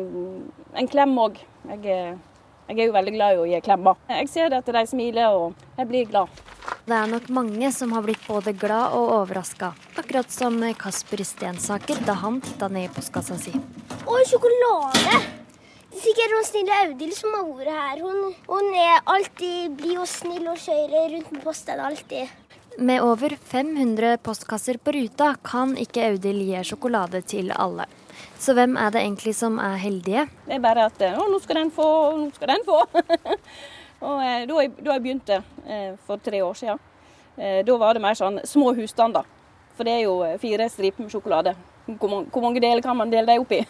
en klem òg. Jeg, jeg, er jo veldig glad i å gi klemmer. Jeg ser det at de smiler, og jeg blir glad. Det er nok mange som har blitt både glad og overraska. Akkurat som Kasper Stensaker da han titta ned i postkassa si. Oi, sjokolade! Det er Sikkert hun snille Audhild som har vært her. Hun, hun, er alltid blid og snill og kjører rundt med posten alltid. Med over 500 postkasser på ruta kan ikke Audhild gi sjokolade til alle. Så hvem er det egentlig som er heldige? Det er bare at å, nå skal den få, nå skal den få. Og eh, da jeg, da jeg begynte eh, for tre år siden, eh, da var det mer sånn små husstander. For det er jo fire striper med sjokolade. Hvor mange, hvor mange deler kan man dele dem opp i?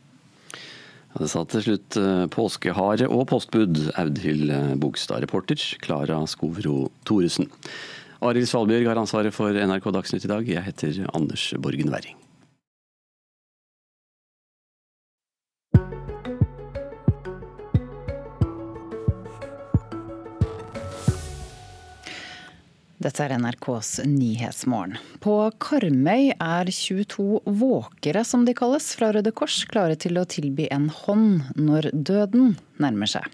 det sa til slutt påskehare og postbud, Audhild Bogstad. Reporter Klara Skovro Thoresen. Arild Svalbjørg har ansvaret for NRK Dagsnytt i dag. Jeg heter Anders Borgen Werring. Dette er NRKs Nyhetsmorgen. På Karmøy er 22 våkere, som de kalles, fra Røde Kors klare til å tilby en hånd når døden nærmer seg.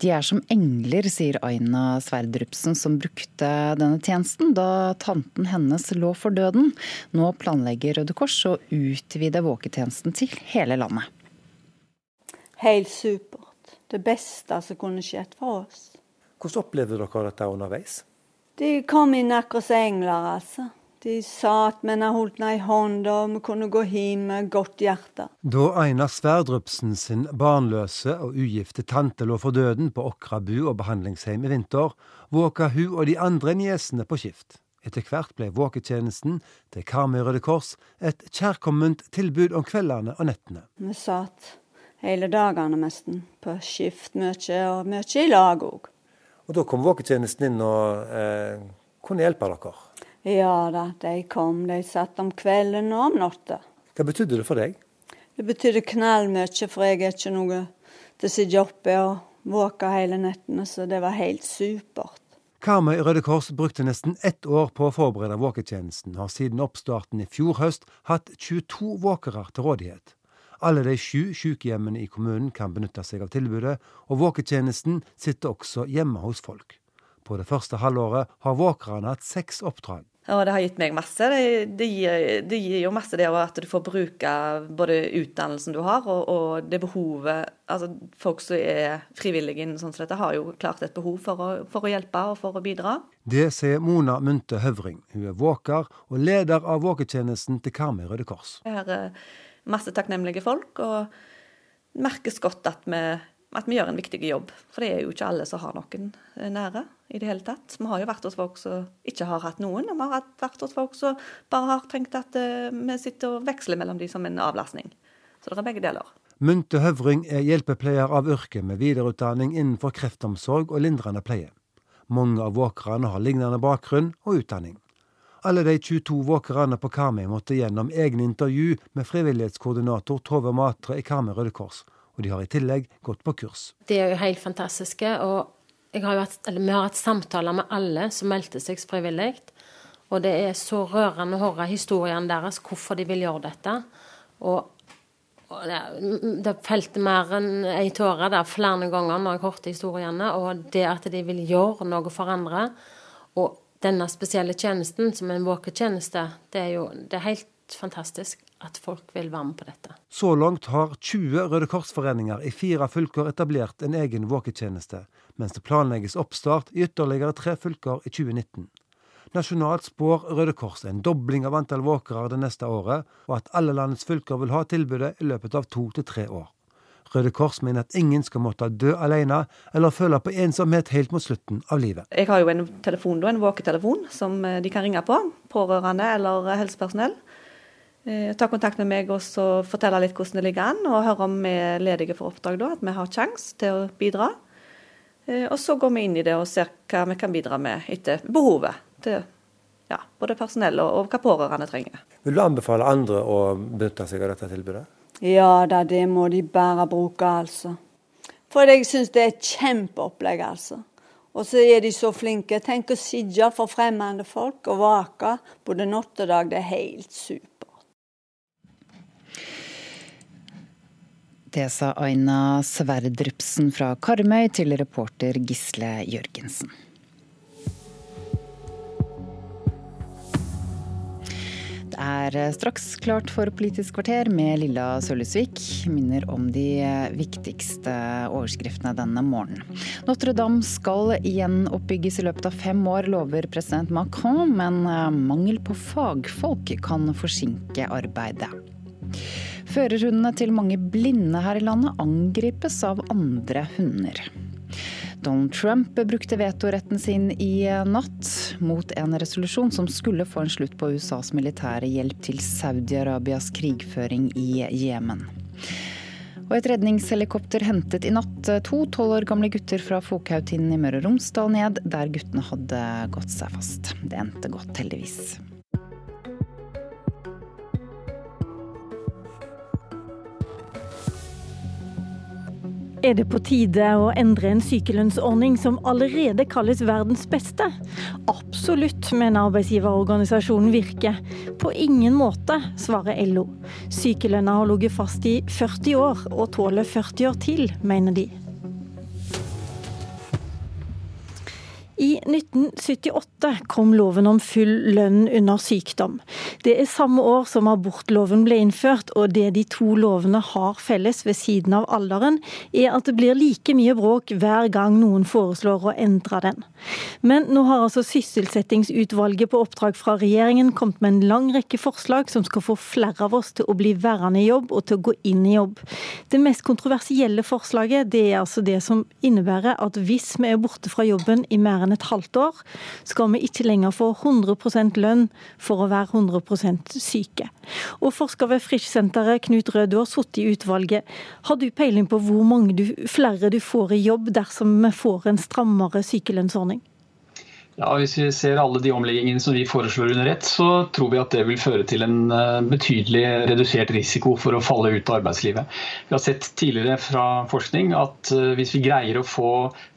De er som engler, sier Aina Sverdrupsen, som brukte denne tjenesten da tanten hennes lå for døden. Nå planlegger Røde Kors å utvide våketjenesten til hele landet. Helt supert. Det beste som kunne skjedd for oss. Hvordan opplevde dere dette underveis? De kom inn akkurat som engler, altså. De sa at vi holdt henne i hånda, og vi kunne gå hjem med godt hjerte. Da Einar Sverdrupsen sin barnløse og ugifte tante lå for døden på Okrabu og behandlingsheim i vinter, våka hun og de andre niesene på skift. Etter hvert ble våketjenesten til Karmøy Røde Kors et kjærkomment tilbud om kveldene og nettene. Vi satt hele dagene nesten på skift mye, og mye i lag òg. Og Da kom våketjenesten inn og eh, kunne hjelpe dere? Ja da, de kom. De satt om kvelden og om natta. Hva betydde det for deg? Det betydde knallmye, for jeg er ikke noe til å sitte oppe og våke hele nettene, så det var helt supert. Karmøy Røde Kors brukte nesten ett år på å forberede våketjenesten, har siden oppstarten i fjor høst hatt 22 våkere til rådighet. Alle de sju sykehjemmene i kommunen kan benytte seg av tilbudet, og våketjenesten sitter også hjemme hos folk. På det første halvåret har våkerne hatt seks oppdrag. Ja, det har gitt meg masse. Det, det, gir, det gir, jo masse det at du får bruke både utdannelsen du har, og, og det behovet Altså folk som er frivillige innen sånn som dette, har jo klart et behov for å, for å, hjelpe og for å bidra. Det sier Mona Munte Høvring. Hun er våker og leder av våketjenesten til Karmøy Røde Kors. Har eh, masse takknemlige folk, og merkes godt at vi, at vi, gjør en viktig jobb. For det er jo ikke alle som har noen nære i det hele tatt. Vi har jo vært hos folk som ikke har hatt noen, og vi har vært hos folk som bare har tenkt at uh, vi sitter og veksler mellom de som en avlastning. Så det er begge deler. Munte Høvring er hjelpepleier av yrke med videreutdanning innenfor kreftomsorg og lindrende pleie. Mange av våkerne har lignende bakgrunn og utdanning. Alle de 22 våkerne på Karmøy måtte gjennom egne intervju med frivillighetskoordinator Tove Matre i Karmøy Røde Kors, og de har i tillegg gått på kurs. Det er jo helt fantastiske. og har hatt, vi har hatt samtaler med alle som meldte seg frivillig. Og det er så rørende å høre historiene deres, hvorfor de vil gjøre dette. Og, det felte mer enn ei tåre der flere ganger når jeg hørte historiene. Og det at de vil gjøre noe for andre. Og denne spesielle tjenesten, som en våketjeneste, det er jo det er helt fantastisk at folk vil være med på dette. Så langt har 20 Røde Kors-foreninger i fire fylker etablert en egen våketjeneste, mens det planlegges oppstart i ytterligere tre fylker i 2019. Nasjonalt spår Røde Kors en dobling av antall våkere det neste året, og at alle landets fylker vil ha tilbudet i løpet av to til tre år. Røde Kors mener at ingen skal måtte dø alene eller føle på ensomhet helt mot slutten av livet. Jeg har jo en telefon, en våketelefon som eh, de kan ringe på, pårørende eller helsepersonell. Eh, ta kontakt med meg og fortelle litt hvordan det ligger an, og høre om vi er ledige for oppdrag da, at vi har sjanse til å bidra. Eh, og så går vi inn i det og ser hva vi kan bidra med etter behovet til ja, både personell og, og hva pårørende trenger. Vil du anbefale andre å benytte seg av dette tilbudet? Ja da, det må de bare bruke, altså. For jeg syns det er et kjempeopplegg, altså. Og så er de så flinke. Tenk å sitte for fremmede folk og vake både natt og dag. Det er helt supert. Det sa Aina Sverdrupsen fra Karmøy til reporter Gisle Jørgensen. Er straks klart for Politisk kvarter med Lilla Sølhusvik. Minner om de viktigste overskriftene denne morgenen. Notre-Dame skal gjenoppbygges i løpet av fem år, lover president Macron, men eh, mangel på fagfolk kan forsinke arbeidet. Førerhundene til mange blinde her i landet angripes av andre hunder. Donald Trump brukte vetoretten sin i natt mot en resolusjon som skulle få en slutt på USAs militære hjelp til Saudi-Arabias krigføring i Jemen. Og et redningshelikopter hentet i natt to tolv år gamle gutter fra Fokhaugtinden i Møre og Romsdal ned, der guttene hadde gått seg fast. Det endte godt, heldigvis. Er det på tide å endre en sykelønnsordning som allerede kalles verdens beste? Absolutt, mener arbeidsgiverorganisasjonen Virke. På ingen måte, svarer LO. Sykelønna har ligget fast i 40 år, og tåler 40 år til, mener de. I 1978 kom loven om full lønn under sykdom. Det er samme år som abortloven ble innført, og det de to lovene har felles ved siden av alderen, er at det blir like mye bråk hver gang noen foreslår å endre den. Men nå har altså Sysselsettingsutvalget på oppdrag fra regjeringen kommet med en lang rekke forslag som skal få flere av oss til å bli værende i jobb og til å gå inn i jobb. Det mest kontroversielle forslaget det er altså det som innebærer at hvis vi er borte fra jobben i mer enn et halvt år, skal vi ikke lenger få 100% lønn for å være 100 syke. Og forsker ved Frischsenteret, Knut Rød, du har sittet i utvalget. Har du peiling på hvor mange du, flere du får i jobb dersom vi får en strammere sykelønnsordning? Ja, Hvis vi ser alle de omleggingene som vi foreslår under ett, så tror vi at det vil føre til en eh, betydelig redusert risiko for å falle ut av arbeidslivet. Vi har sett tidligere fra forskning at eh, hvis vi greier å få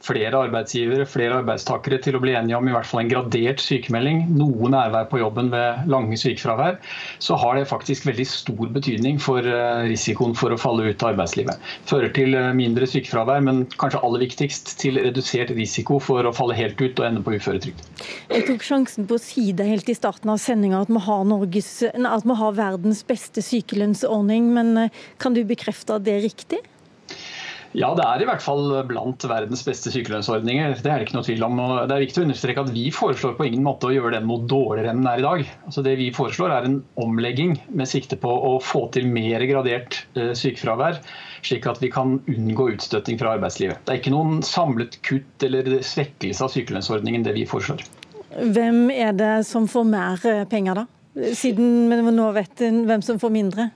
flere arbeidsgivere, flere arbeidstakere til å bli enige om i hvert fall en gradert sykemelding, noe nærvær på jobben ved lange sykefravær, så har det faktisk veldig stor betydning for eh, risikoen for å falle ut av arbeidslivet. Fører til mindre sykefravær, men kanskje aller viktigst til redusert risiko for å falle helt ut og ende på uføretrygd uføretrygd. Jeg tok sjansen på å si det helt i starten av sendinga at, at vi har verdens beste sykelønnsordning, men eh, kan du bekrefte at det er riktig? Ja, det er i hvert fall blant verdens beste sykelønnsordninger. Det er det ikke noe tvil om. Og det er viktig å understreke at Vi foreslår på ingen måte å gjøre den noe dårligere enn den er i dag. Altså det Vi foreslår er en omlegging med sikte på å få til mer gradert eh, sykefravær, slik at vi kan unngå utstøting fra arbeidslivet. Det er ikke noen samlet kutt eller svekkelse av sykelønnsordningen det vi foreslår. Hvem er det som får mer eh, penger, da? Siden vi nå vet hvem som får mindre?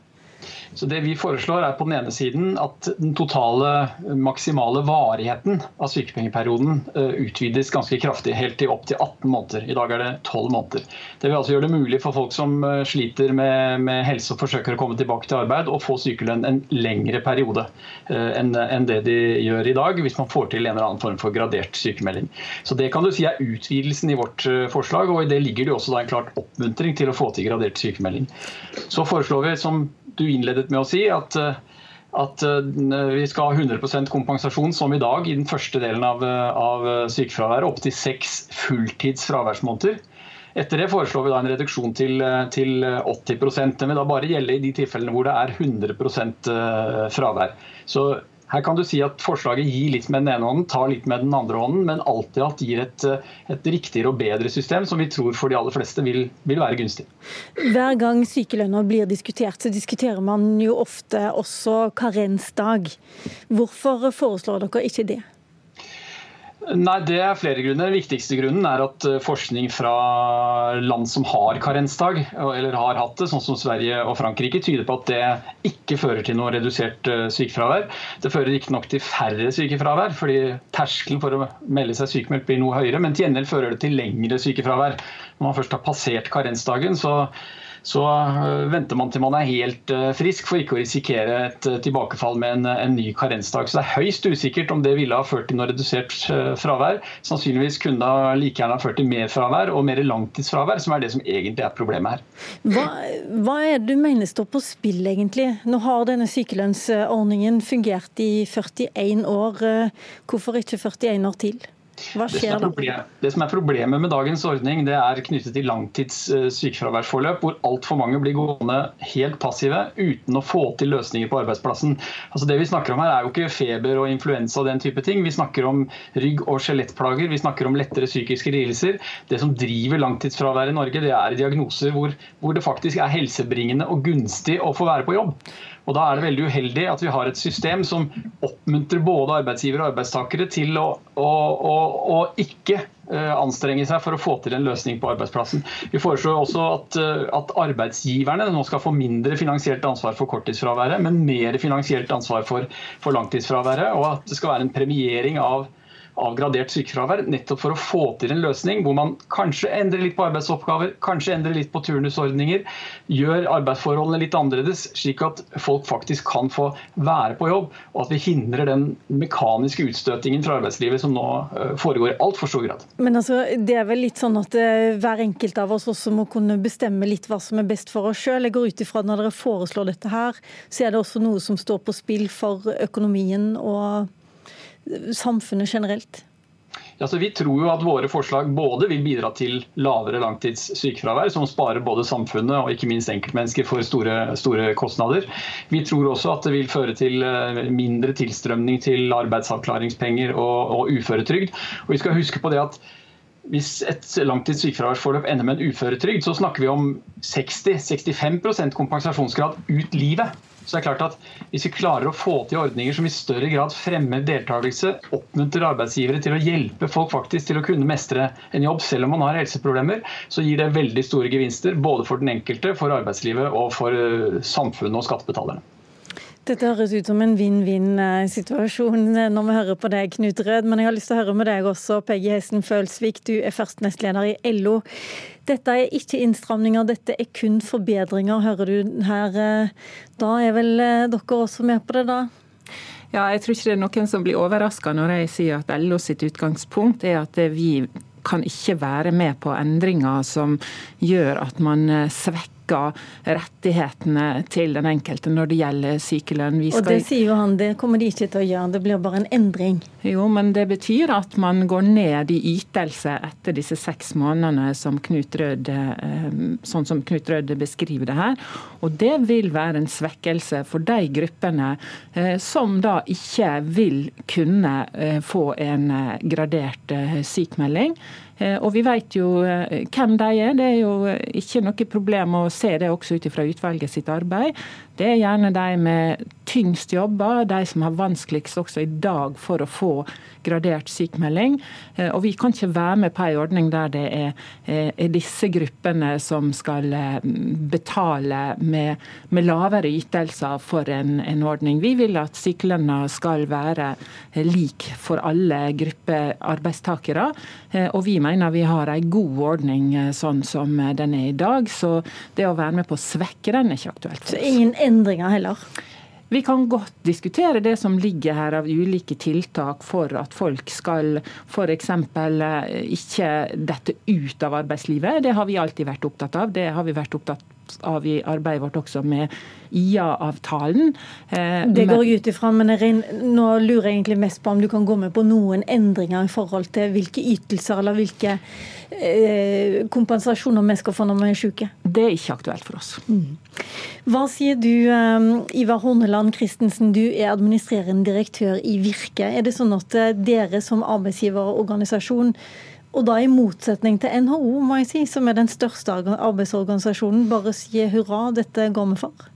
Så det vi foreslår er på den ene siden at den totale maksimale varigheten av sykepengeperioden eh, utvides ganske kraftig, helt til opp til 18 måneder. I dag er det 12 måneder. Det vil altså gjøre det mulig for folk som eh, sliter med, med helse og forsøker å komme tilbake til arbeid, å få sykelønn en lengre periode enn enn det de gjør i dag, hvis man får til en eller annen form for gradert sykemelding. Så Det kan du si er utvidelsen i vårt forslag, og i det ligger det også en klart oppmuntring til å få til gradert sykemelding. Så foreslår vi, som du innledet med å si, at, eh, at eh, vi skal ha 100% kompensasjon som i dag i den første delen av, eh, av sykefraværet, opptil seks fulltids fraværsmåneder. Etter det foreslår vi da en reduksjon til, til 80 Den vil da bare gjelde i de tilfellene hvor det er 100% fravær. Så her kan du si at forslaget gir litt med den ene hånden, tar litt med den andre hånden, men alltid alt gir et, et riktigere og bedre system som vi tror for de aller fleste vil, vil være gunstig. Hver gang sykelønner blir diskutert, så diskuterer man jo ofte også karensdag. Hvorfor foreslår dere ikke det? Nei, Det er flere grunner. Den viktigste grunnen er at eh, forskning fra land som har karensdag, eller har hatt det, sånn som Sverige og Frankrike, tyder på at det ikke fører til noe redusert eh, sykefravær. Det fører ikke nok til færre sykefravær, fordi terskelen for å melde seg sykemeldt blir noe høyere. Men til gjengjeld fører det til lengre sykefravær. Når man først har passert karensdagen, så så øh, venter man til man er helt øh, frisk for ikke å risikere et øh, tilbakefall med en, en ny karensdag. Så det er høyst usikkert om det ville ha ført til noe redusert fravær. Sannsynligvis kunne det like gjerne ha ført til mer fravær og mer langtidsfravær, som er det som egentlig er problemet her. Hva, hva er det du mener står på spill, egentlig? Nå har denne sykelønnsordningen fungert i 41 år. Hvorfor ikke 41 år til? Hva skjer da? Det som er problemet med dagens ordning, det er knyttet til langtids eh, sykefraværsforløp, hvor altfor mange blir gående helt passive uten å få til løsninger på arbeidsplassen. Altså Det vi snakker om her er jo ikke feber og influensa og den type ting. Vi snakker om rygg- og skjelettplager, vi snakker om lettere psykiske lidelser. Det som driver langtidsfravær i Norge, det er diagnoser hvor, hvor det faktisk er helsebringende og gunstig å få være på jobb. Og Da er det veldig uheldig at vi har et system som oppmuntrer både arbeidsgivere og arbeidstakere til å, å, å, å ikke eh, anstrenge seg for å få til en løsning på arbeidsplassen. Vi foreslår også at, eh, at, arbeidsgiverne nå skal få mindre finansielt ansvar for korttidsfraværet, men mer finansielt ansvar for, for langtidsfraværet, og at det skal være en premiering av av gradert sykefravær, nettopp for å få til en løsning hvor man kanskje endrer litt på arbeidsoppgaver, kanskje endrer litt på turnusordninger, gjør arbeidsforholdene litt annerledes, slik at folk faktisk kan få være på jobb, og at vi hindrer den mekaniske utstøtingen fra arbeidslivet som nå eh, foregår i altfor stor grad. Men altså, det er vel litt sånn at eh, hver enkelt av oss også må kunne bestemme litt hva som er best for oss sjøl. Jeg går ut ifra at når dere foreslår dette her, så er det også noe som står på spill for økonomien og samfunnet generelt? Ja, vi tror jo at våre forslag både vil bidra til lavere langtidssykefravær, som sparer både samfunnet og ikke minst enkeltmennesker for store, store, kostnader. Vi tror også at det vil føre til eh, mindre tilstrømning til arbeidsavklaringspenger og, og uføretrygd. Og vi skal huske på det at hvis et langtids sykefraværsforløp ender med en uføretrygd, så snakker vi om 60-65 kompensasjonsgrad ut livet. Så det er klart at Hvis vi klarer å få til ordninger som i større grad fremmer deltakelse, oppmuntrer arbeidsgivere til å hjelpe folk faktisk til å kunne mestre en jobb selv om man har helseproblemer, så gir det veldig store gevinster både for den enkelte, for arbeidslivet og for eh, samfunnet og skattebetalerne. Dette høres ut som en vinn-vinn-situasjon eh, når vi hører på deg, Knut Rød. Men jeg har lyst til å høre med deg også, Peggy Hesten Følsvik. Du er først nestleder i LO. Dette er ikke innstramninger, dette er kun forbedringer, hører du her. Da er vel eh, dere også med på det, da? Ja, jeg tror ikke det er noen som blir overraska når jeg sier at LO sitt utgangspunkt er at vi kan ikke være med på endringer som gjør at man eh, svekker svekker rettighetene til den enkelte når det gjelder sykelønn. Og det sier jo han, det kommer de ikke til å gjøre, det blir bare en endring. Jo, men det betyr at man går ned i ytelse etter disse seks månedene, som Knut Rød, eh, sånn som Knut Røde beskriver det her. Og det vil være en svekkelse for de gruppene eh, som da ikke vil kunne eh, få en gradert sykmelding. Eh, og vi vet jo eh, hvem de er. Det er jo ikke noe problem å se det også ut fra utvalget sitt arbeid. Det er gjerne de med tyngst jobber, de som har vanskeligst også i dag for å få gradert sykmelding. Eh, og vi kan ikke være med på en ordning der det er, er disse gruppene som skal betale med, med lavere ytelser for en, en, ordning. Vi vil at sykelønna skal være lik for alle grupper arbeidstakere. Og vi mener vi har en god ordning eh, sånn som eh, den er i dag. Så det å være med på å svekke den er ikke aktuelt. Så ingen endringer heller? Vi kan godt diskutere det som ligger her av ulike tiltak for at folk skal f.eks. Eh, ikke dette ut av arbeidslivet. Det har vi alltid vært opptatt av. Det har vi vært opptatt av i arbeidet vårt også med IA-avtalen. Eh, det går jeg ut ifra, men nå lurer jeg egentlig mest på om du kan gå med på noen endringer i forhold til hvilke ytelser eller hvilke eh, kompensasjoner vi skal få når vi er syke? Det er ikke aktuelt for oss. Mm. Hva sier du, eh, Ivar Horneland Christensen, du er administrerende direktør i Virke. Er det sånn at dere som arbeidsgiverorganisasjon og da i motsetning til NHO, må jeg si, som er den største arbeidsorganisasjonen, bare sier hurra, dette går vi for?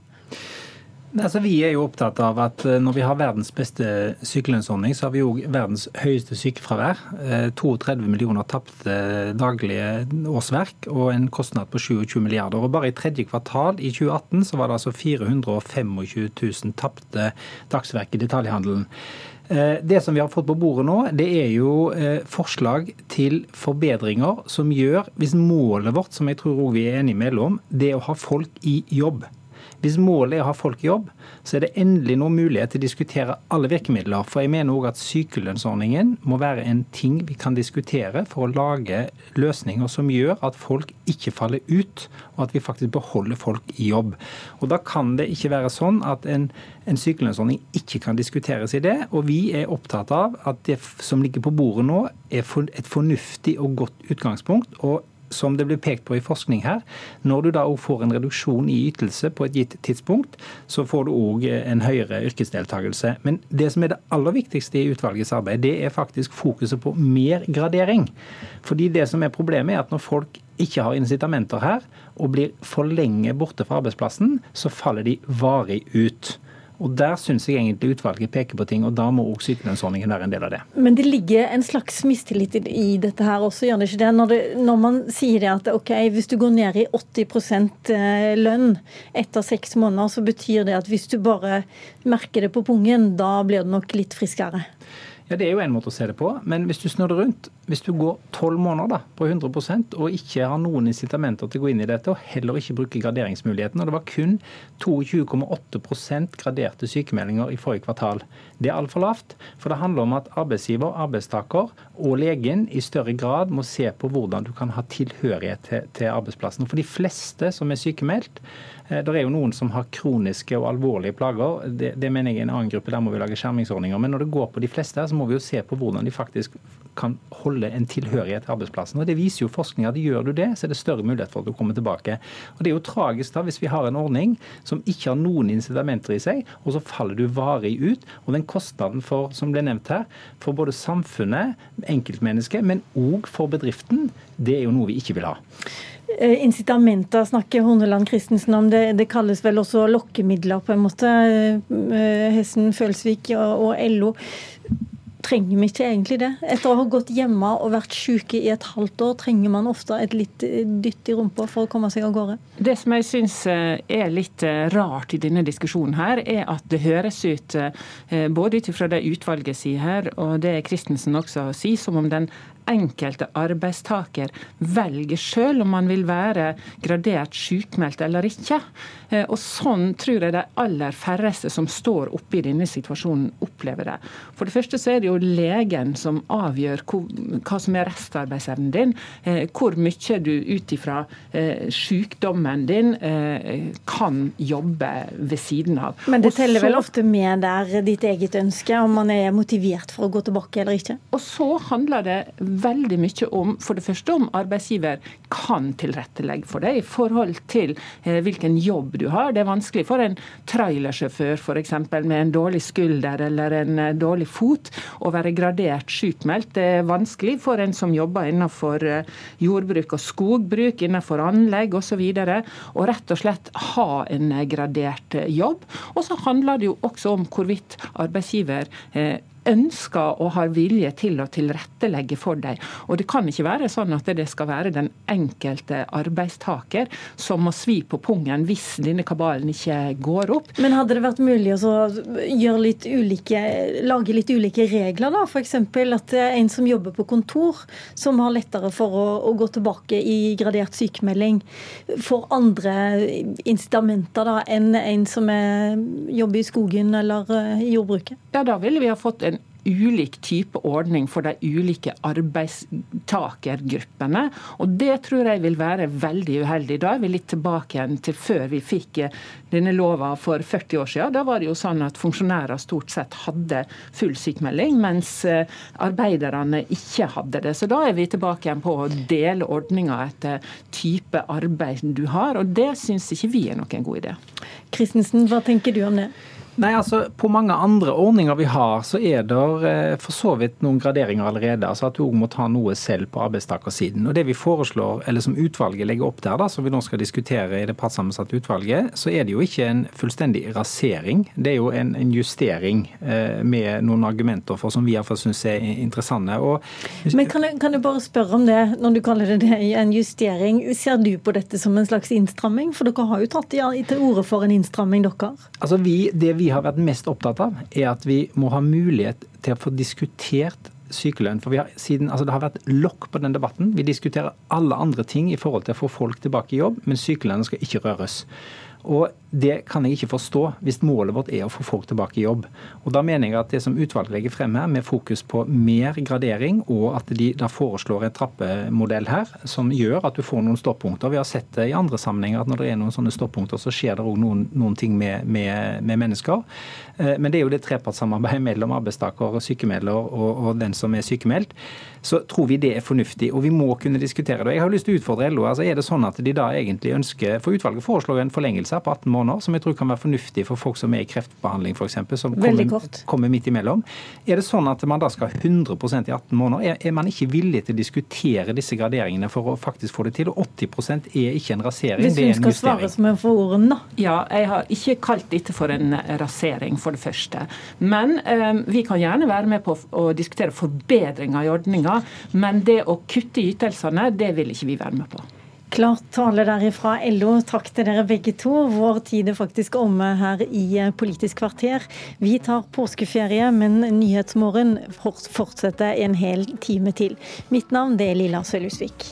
Altså, vi er jo opptatt av at eh, når vi har verdens beste sykelønnsordning, så har vi òg verdens høyeste sykefravær. 32 eh, millioner tapte daglige årsverk og en kostnad på 27 milliarder. Og Bare i tredje kvartal i 2018 så var det altså 425 000 tapte dagsverk i detaljhandelen. Eh, det som vi har fått på bordet nå, det er jo eh, forslag til forbedringer som gjør, hvis målet vårt, som jeg tror vi er enige mellom, det er å ha folk i jobb. Hvis målet er å ha folk i jobb, så er det endelig nå mulighet til å diskutere alle virkemidler. For jeg mener òg at sykelønnsordningen må være en ting vi kan diskutere for å lage løsninger som gjør at folk ikke faller ut, og at vi faktisk beholder folk i jobb. Og Da kan det ikke være sånn at en, en sykelønnsordning ikke kan diskuteres i det. Og vi er opptatt av at det som ligger på bordet nå, er et fornuftig og godt utgangspunkt. og som det blir pekt på i forskning her, når du da òg får en reduksjon i ytelse på et gitt tidspunkt, så får du òg en høyere yrkesdeltakelse. Men det som er det aller viktigste i utvalgets arbeid, det er faktisk fokuset på mer gradering. Fordi det som er problemet, er at når folk ikke har incitamenter her, og blir for lenge borte fra arbeidsplassen, så faller de varig ut. Og Der syns jeg egentlig utvalget peker på ting, og da må også sykelønnsordningen være en del av det. Men det ligger en slags mistillit i dette her også, gjør det ikke det? Når, det, når man sier det at ok, hvis du går ned i 80 eh, lønn etter seks måneder, så betyr det at hvis du bare merker det på pungen, da blir du nok litt friskere? Ja, Det er jo en måte å se det på. Men hvis du snur det rundt, hvis du går tolv måneder da, på 100% og ikke har noen incitamenter til å gå inn i dette, og heller ikke bruker graderingsmuligheten, og det var kun 22,8% graderte sykemeldinger i forrige kvartal, det er altfor lavt. For det handler om at arbeidsgiver, arbeidstaker og legen i større grad må se på hvordan du kan ha tilhørighet til, til arbeidsplassen. For de fleste som er sykemeldt, det er jo noen som har kroniske og alvorlige plager. Det, det, mener jeg er en annen gruppe, der må vi lage skjermingsordninger. Men når det går på de fleste så må vi jo se på hvordan de faktisk kan holde en tilhørighet til arbeidsplassen. Og Det viser jo forskning at gjør du det, så er det større mulighet for at du kommer tilbake. Og Det er jo tragisk da hvis vi har en ordning som ikke har noen incitamenter i seg, og så faller du varig ut. Og den kostnaden for, som ble nevnt her, for både samfunnet, enkeltmennesket, men òg for bedriften, det er jo noe vi ikke vil ha. Eh, incitamenter snakker Horneland Christensen om. Det, det, kalles vel også lokkemidler, på en måte. Eh, Hessen Følsvik og, og LO. Trenger vi ikke egentlig det? Etter å ha gått hjemme og vært syke i et halvt år, trenger man ofte et litt eh, dytt i rumpa for å komme seg av gårde? Det som jeg syns er litt rart i denne diskusjonen her, er at det høres ut, både ut ifra det utvalget sier her, og det Christensen også sier, som om den enkelte arbeidstaker velger selv om man vil være gradert sykmeldt eller ikke. Eh, og Sånn tror jeg de aller færreste som står oppe i denne situasjonen, opplever det. For det første så er det jo legen som avgjør hva som er restarbeidsevnen din. Eh, hvor mye du ut ifra eh, sykdommen din kan jobbe ved siden av. Men det teller vel ofte med der ditt eget ønske, om man er motivert for å gå tilbake eller ikke? Og så handler det veldig mye om for det første om arbeidsgiver kan tilrettelegge for deg i forhold til eh, hvilken jobb du har. Det er vanskelig for en trailersjåfør f.eks. med en dårlig skulder eller en eh, dårlig fot å være gradert sykmeldt. Det er vanskelig for en som jobber innenfor eh, jordbruk og skogbruk, innenfor anlegg osv. Og rett og slett ha en gradert jobb. Og så handler det jo også om hvorvidt arbeidsgiver ønsker og har vilje til å tilrettelegge for dem. Og Det kan ikke være sånn at det skal være den enkelte arbeidstaker som må svi på pungen hvis denne kabalen ikke går opp. Men hadde det vært mulig å gjøre litt ulike, lage litt ulike regler, da? F.eks. at en som jobber på kontor, som har lettere for å, å gå tilbake i gradert sykemelding, får andre incitamenter da, enn en som er, jobber i skogen eller eh, i jordbruket? Ja, da ville vi ha fått en ulik type ordning for de ulike arbeidstakergruppene. Og det tror jeg vil være veldig uheldig. Da er vi litt tilbake igjen til før vi fikk eh, denne lova for 40 år siden. Da var det jo sånn at funksjonærer stort sett hadde full sykemelding, mens eh, arbeiderne ikke hadde det. Så da er vi tilbake igjen på å dele ordninga etter type arbeid du har, og det syns ikke vi er noen god idé. Christensen, hva tenker du om det? Nei, altså På mange andre ordninger vi har, så er det eh, for så vidt noen graderinger allerede. altså At du òg må ta noe selv på arbeidstakersiden. Og Det vi foreslår, eller som utvalget legger opp der, da, som vi nå skal diskutere i det partssammensatte utvalget, så er det jo ikke en fullstendig rasering. Det er jo en, en justering eh, med noen argumenter for som vi iallfall syns er interessante. Og, Men kan jeg, kan jeg, bare spørre om det, når du kaller det, det en justering. Ser du på dette som en slags innstramming? For dere har jo tatt til orde for en innstramming, dere. Altså vi, det vi har vært mest opptatt av, er at vi må ha mulighet til å få diskutert sykelønn. For har, siden, altså Det har vært lokk på den debatten. Vi diskuterer alle andre ting i forhold til å få folk tilbake i jobb, men sykelønnen skal ikke røres. Og Det kan jeg ikke forstå hvis målet vårt er å få folk tilbake i jobb. Og Da mener jeg at det som utvalget legger frem her, med fokus på mer gradering, og at de da foreslår en trappemodell her som gjør at du får noen stoppunkter. Vi har sett det i andre sammenhenger at når det er noen sånne stoppunkter, så skjer det òg noen, noen, ting med, med, med, mennesker. Eh, men det er jo det trepartssamarbeidet mellom arbeidstaker, sykemelder og, og den som er sykemeldt så tror vi det er fornuftig. Og vi må kunne diskutere det. Jeg har lyst til å utfordre LO. altså Er det sånn at de da egentlig ønsker For utvalget foreslår en forlengelse på 18 måneder, som jeg tror kan være fornuftig for folk som er i kreftbehandling f.eks., som kommer, kommer, midt imellom. Er det sånn at man da skal ha 100% i 18 måneder? Er, er, man ikke villig til å diskutere disse graderingene for å faktisk få det til? Og 80% er ikke en rasering, Hvis hun skal svare som en får ordene, da. Ja, jeg har ikke kalt dette for en rasering, for det første. Men eh, vi kan gjerne være med på å diskutere forbedringer i ordninga. Men det å kutte i ytelsene, det vil ikke vi være med på. Klart tale derifra LO. Takk til dere begge to. Vår tid er faktisk omme her i Politisk kvarter. Vi tar påskeferie, men Nyhetsmorgen fortsetter en hel time til. Mitt navn er Lilla Sølhusvik.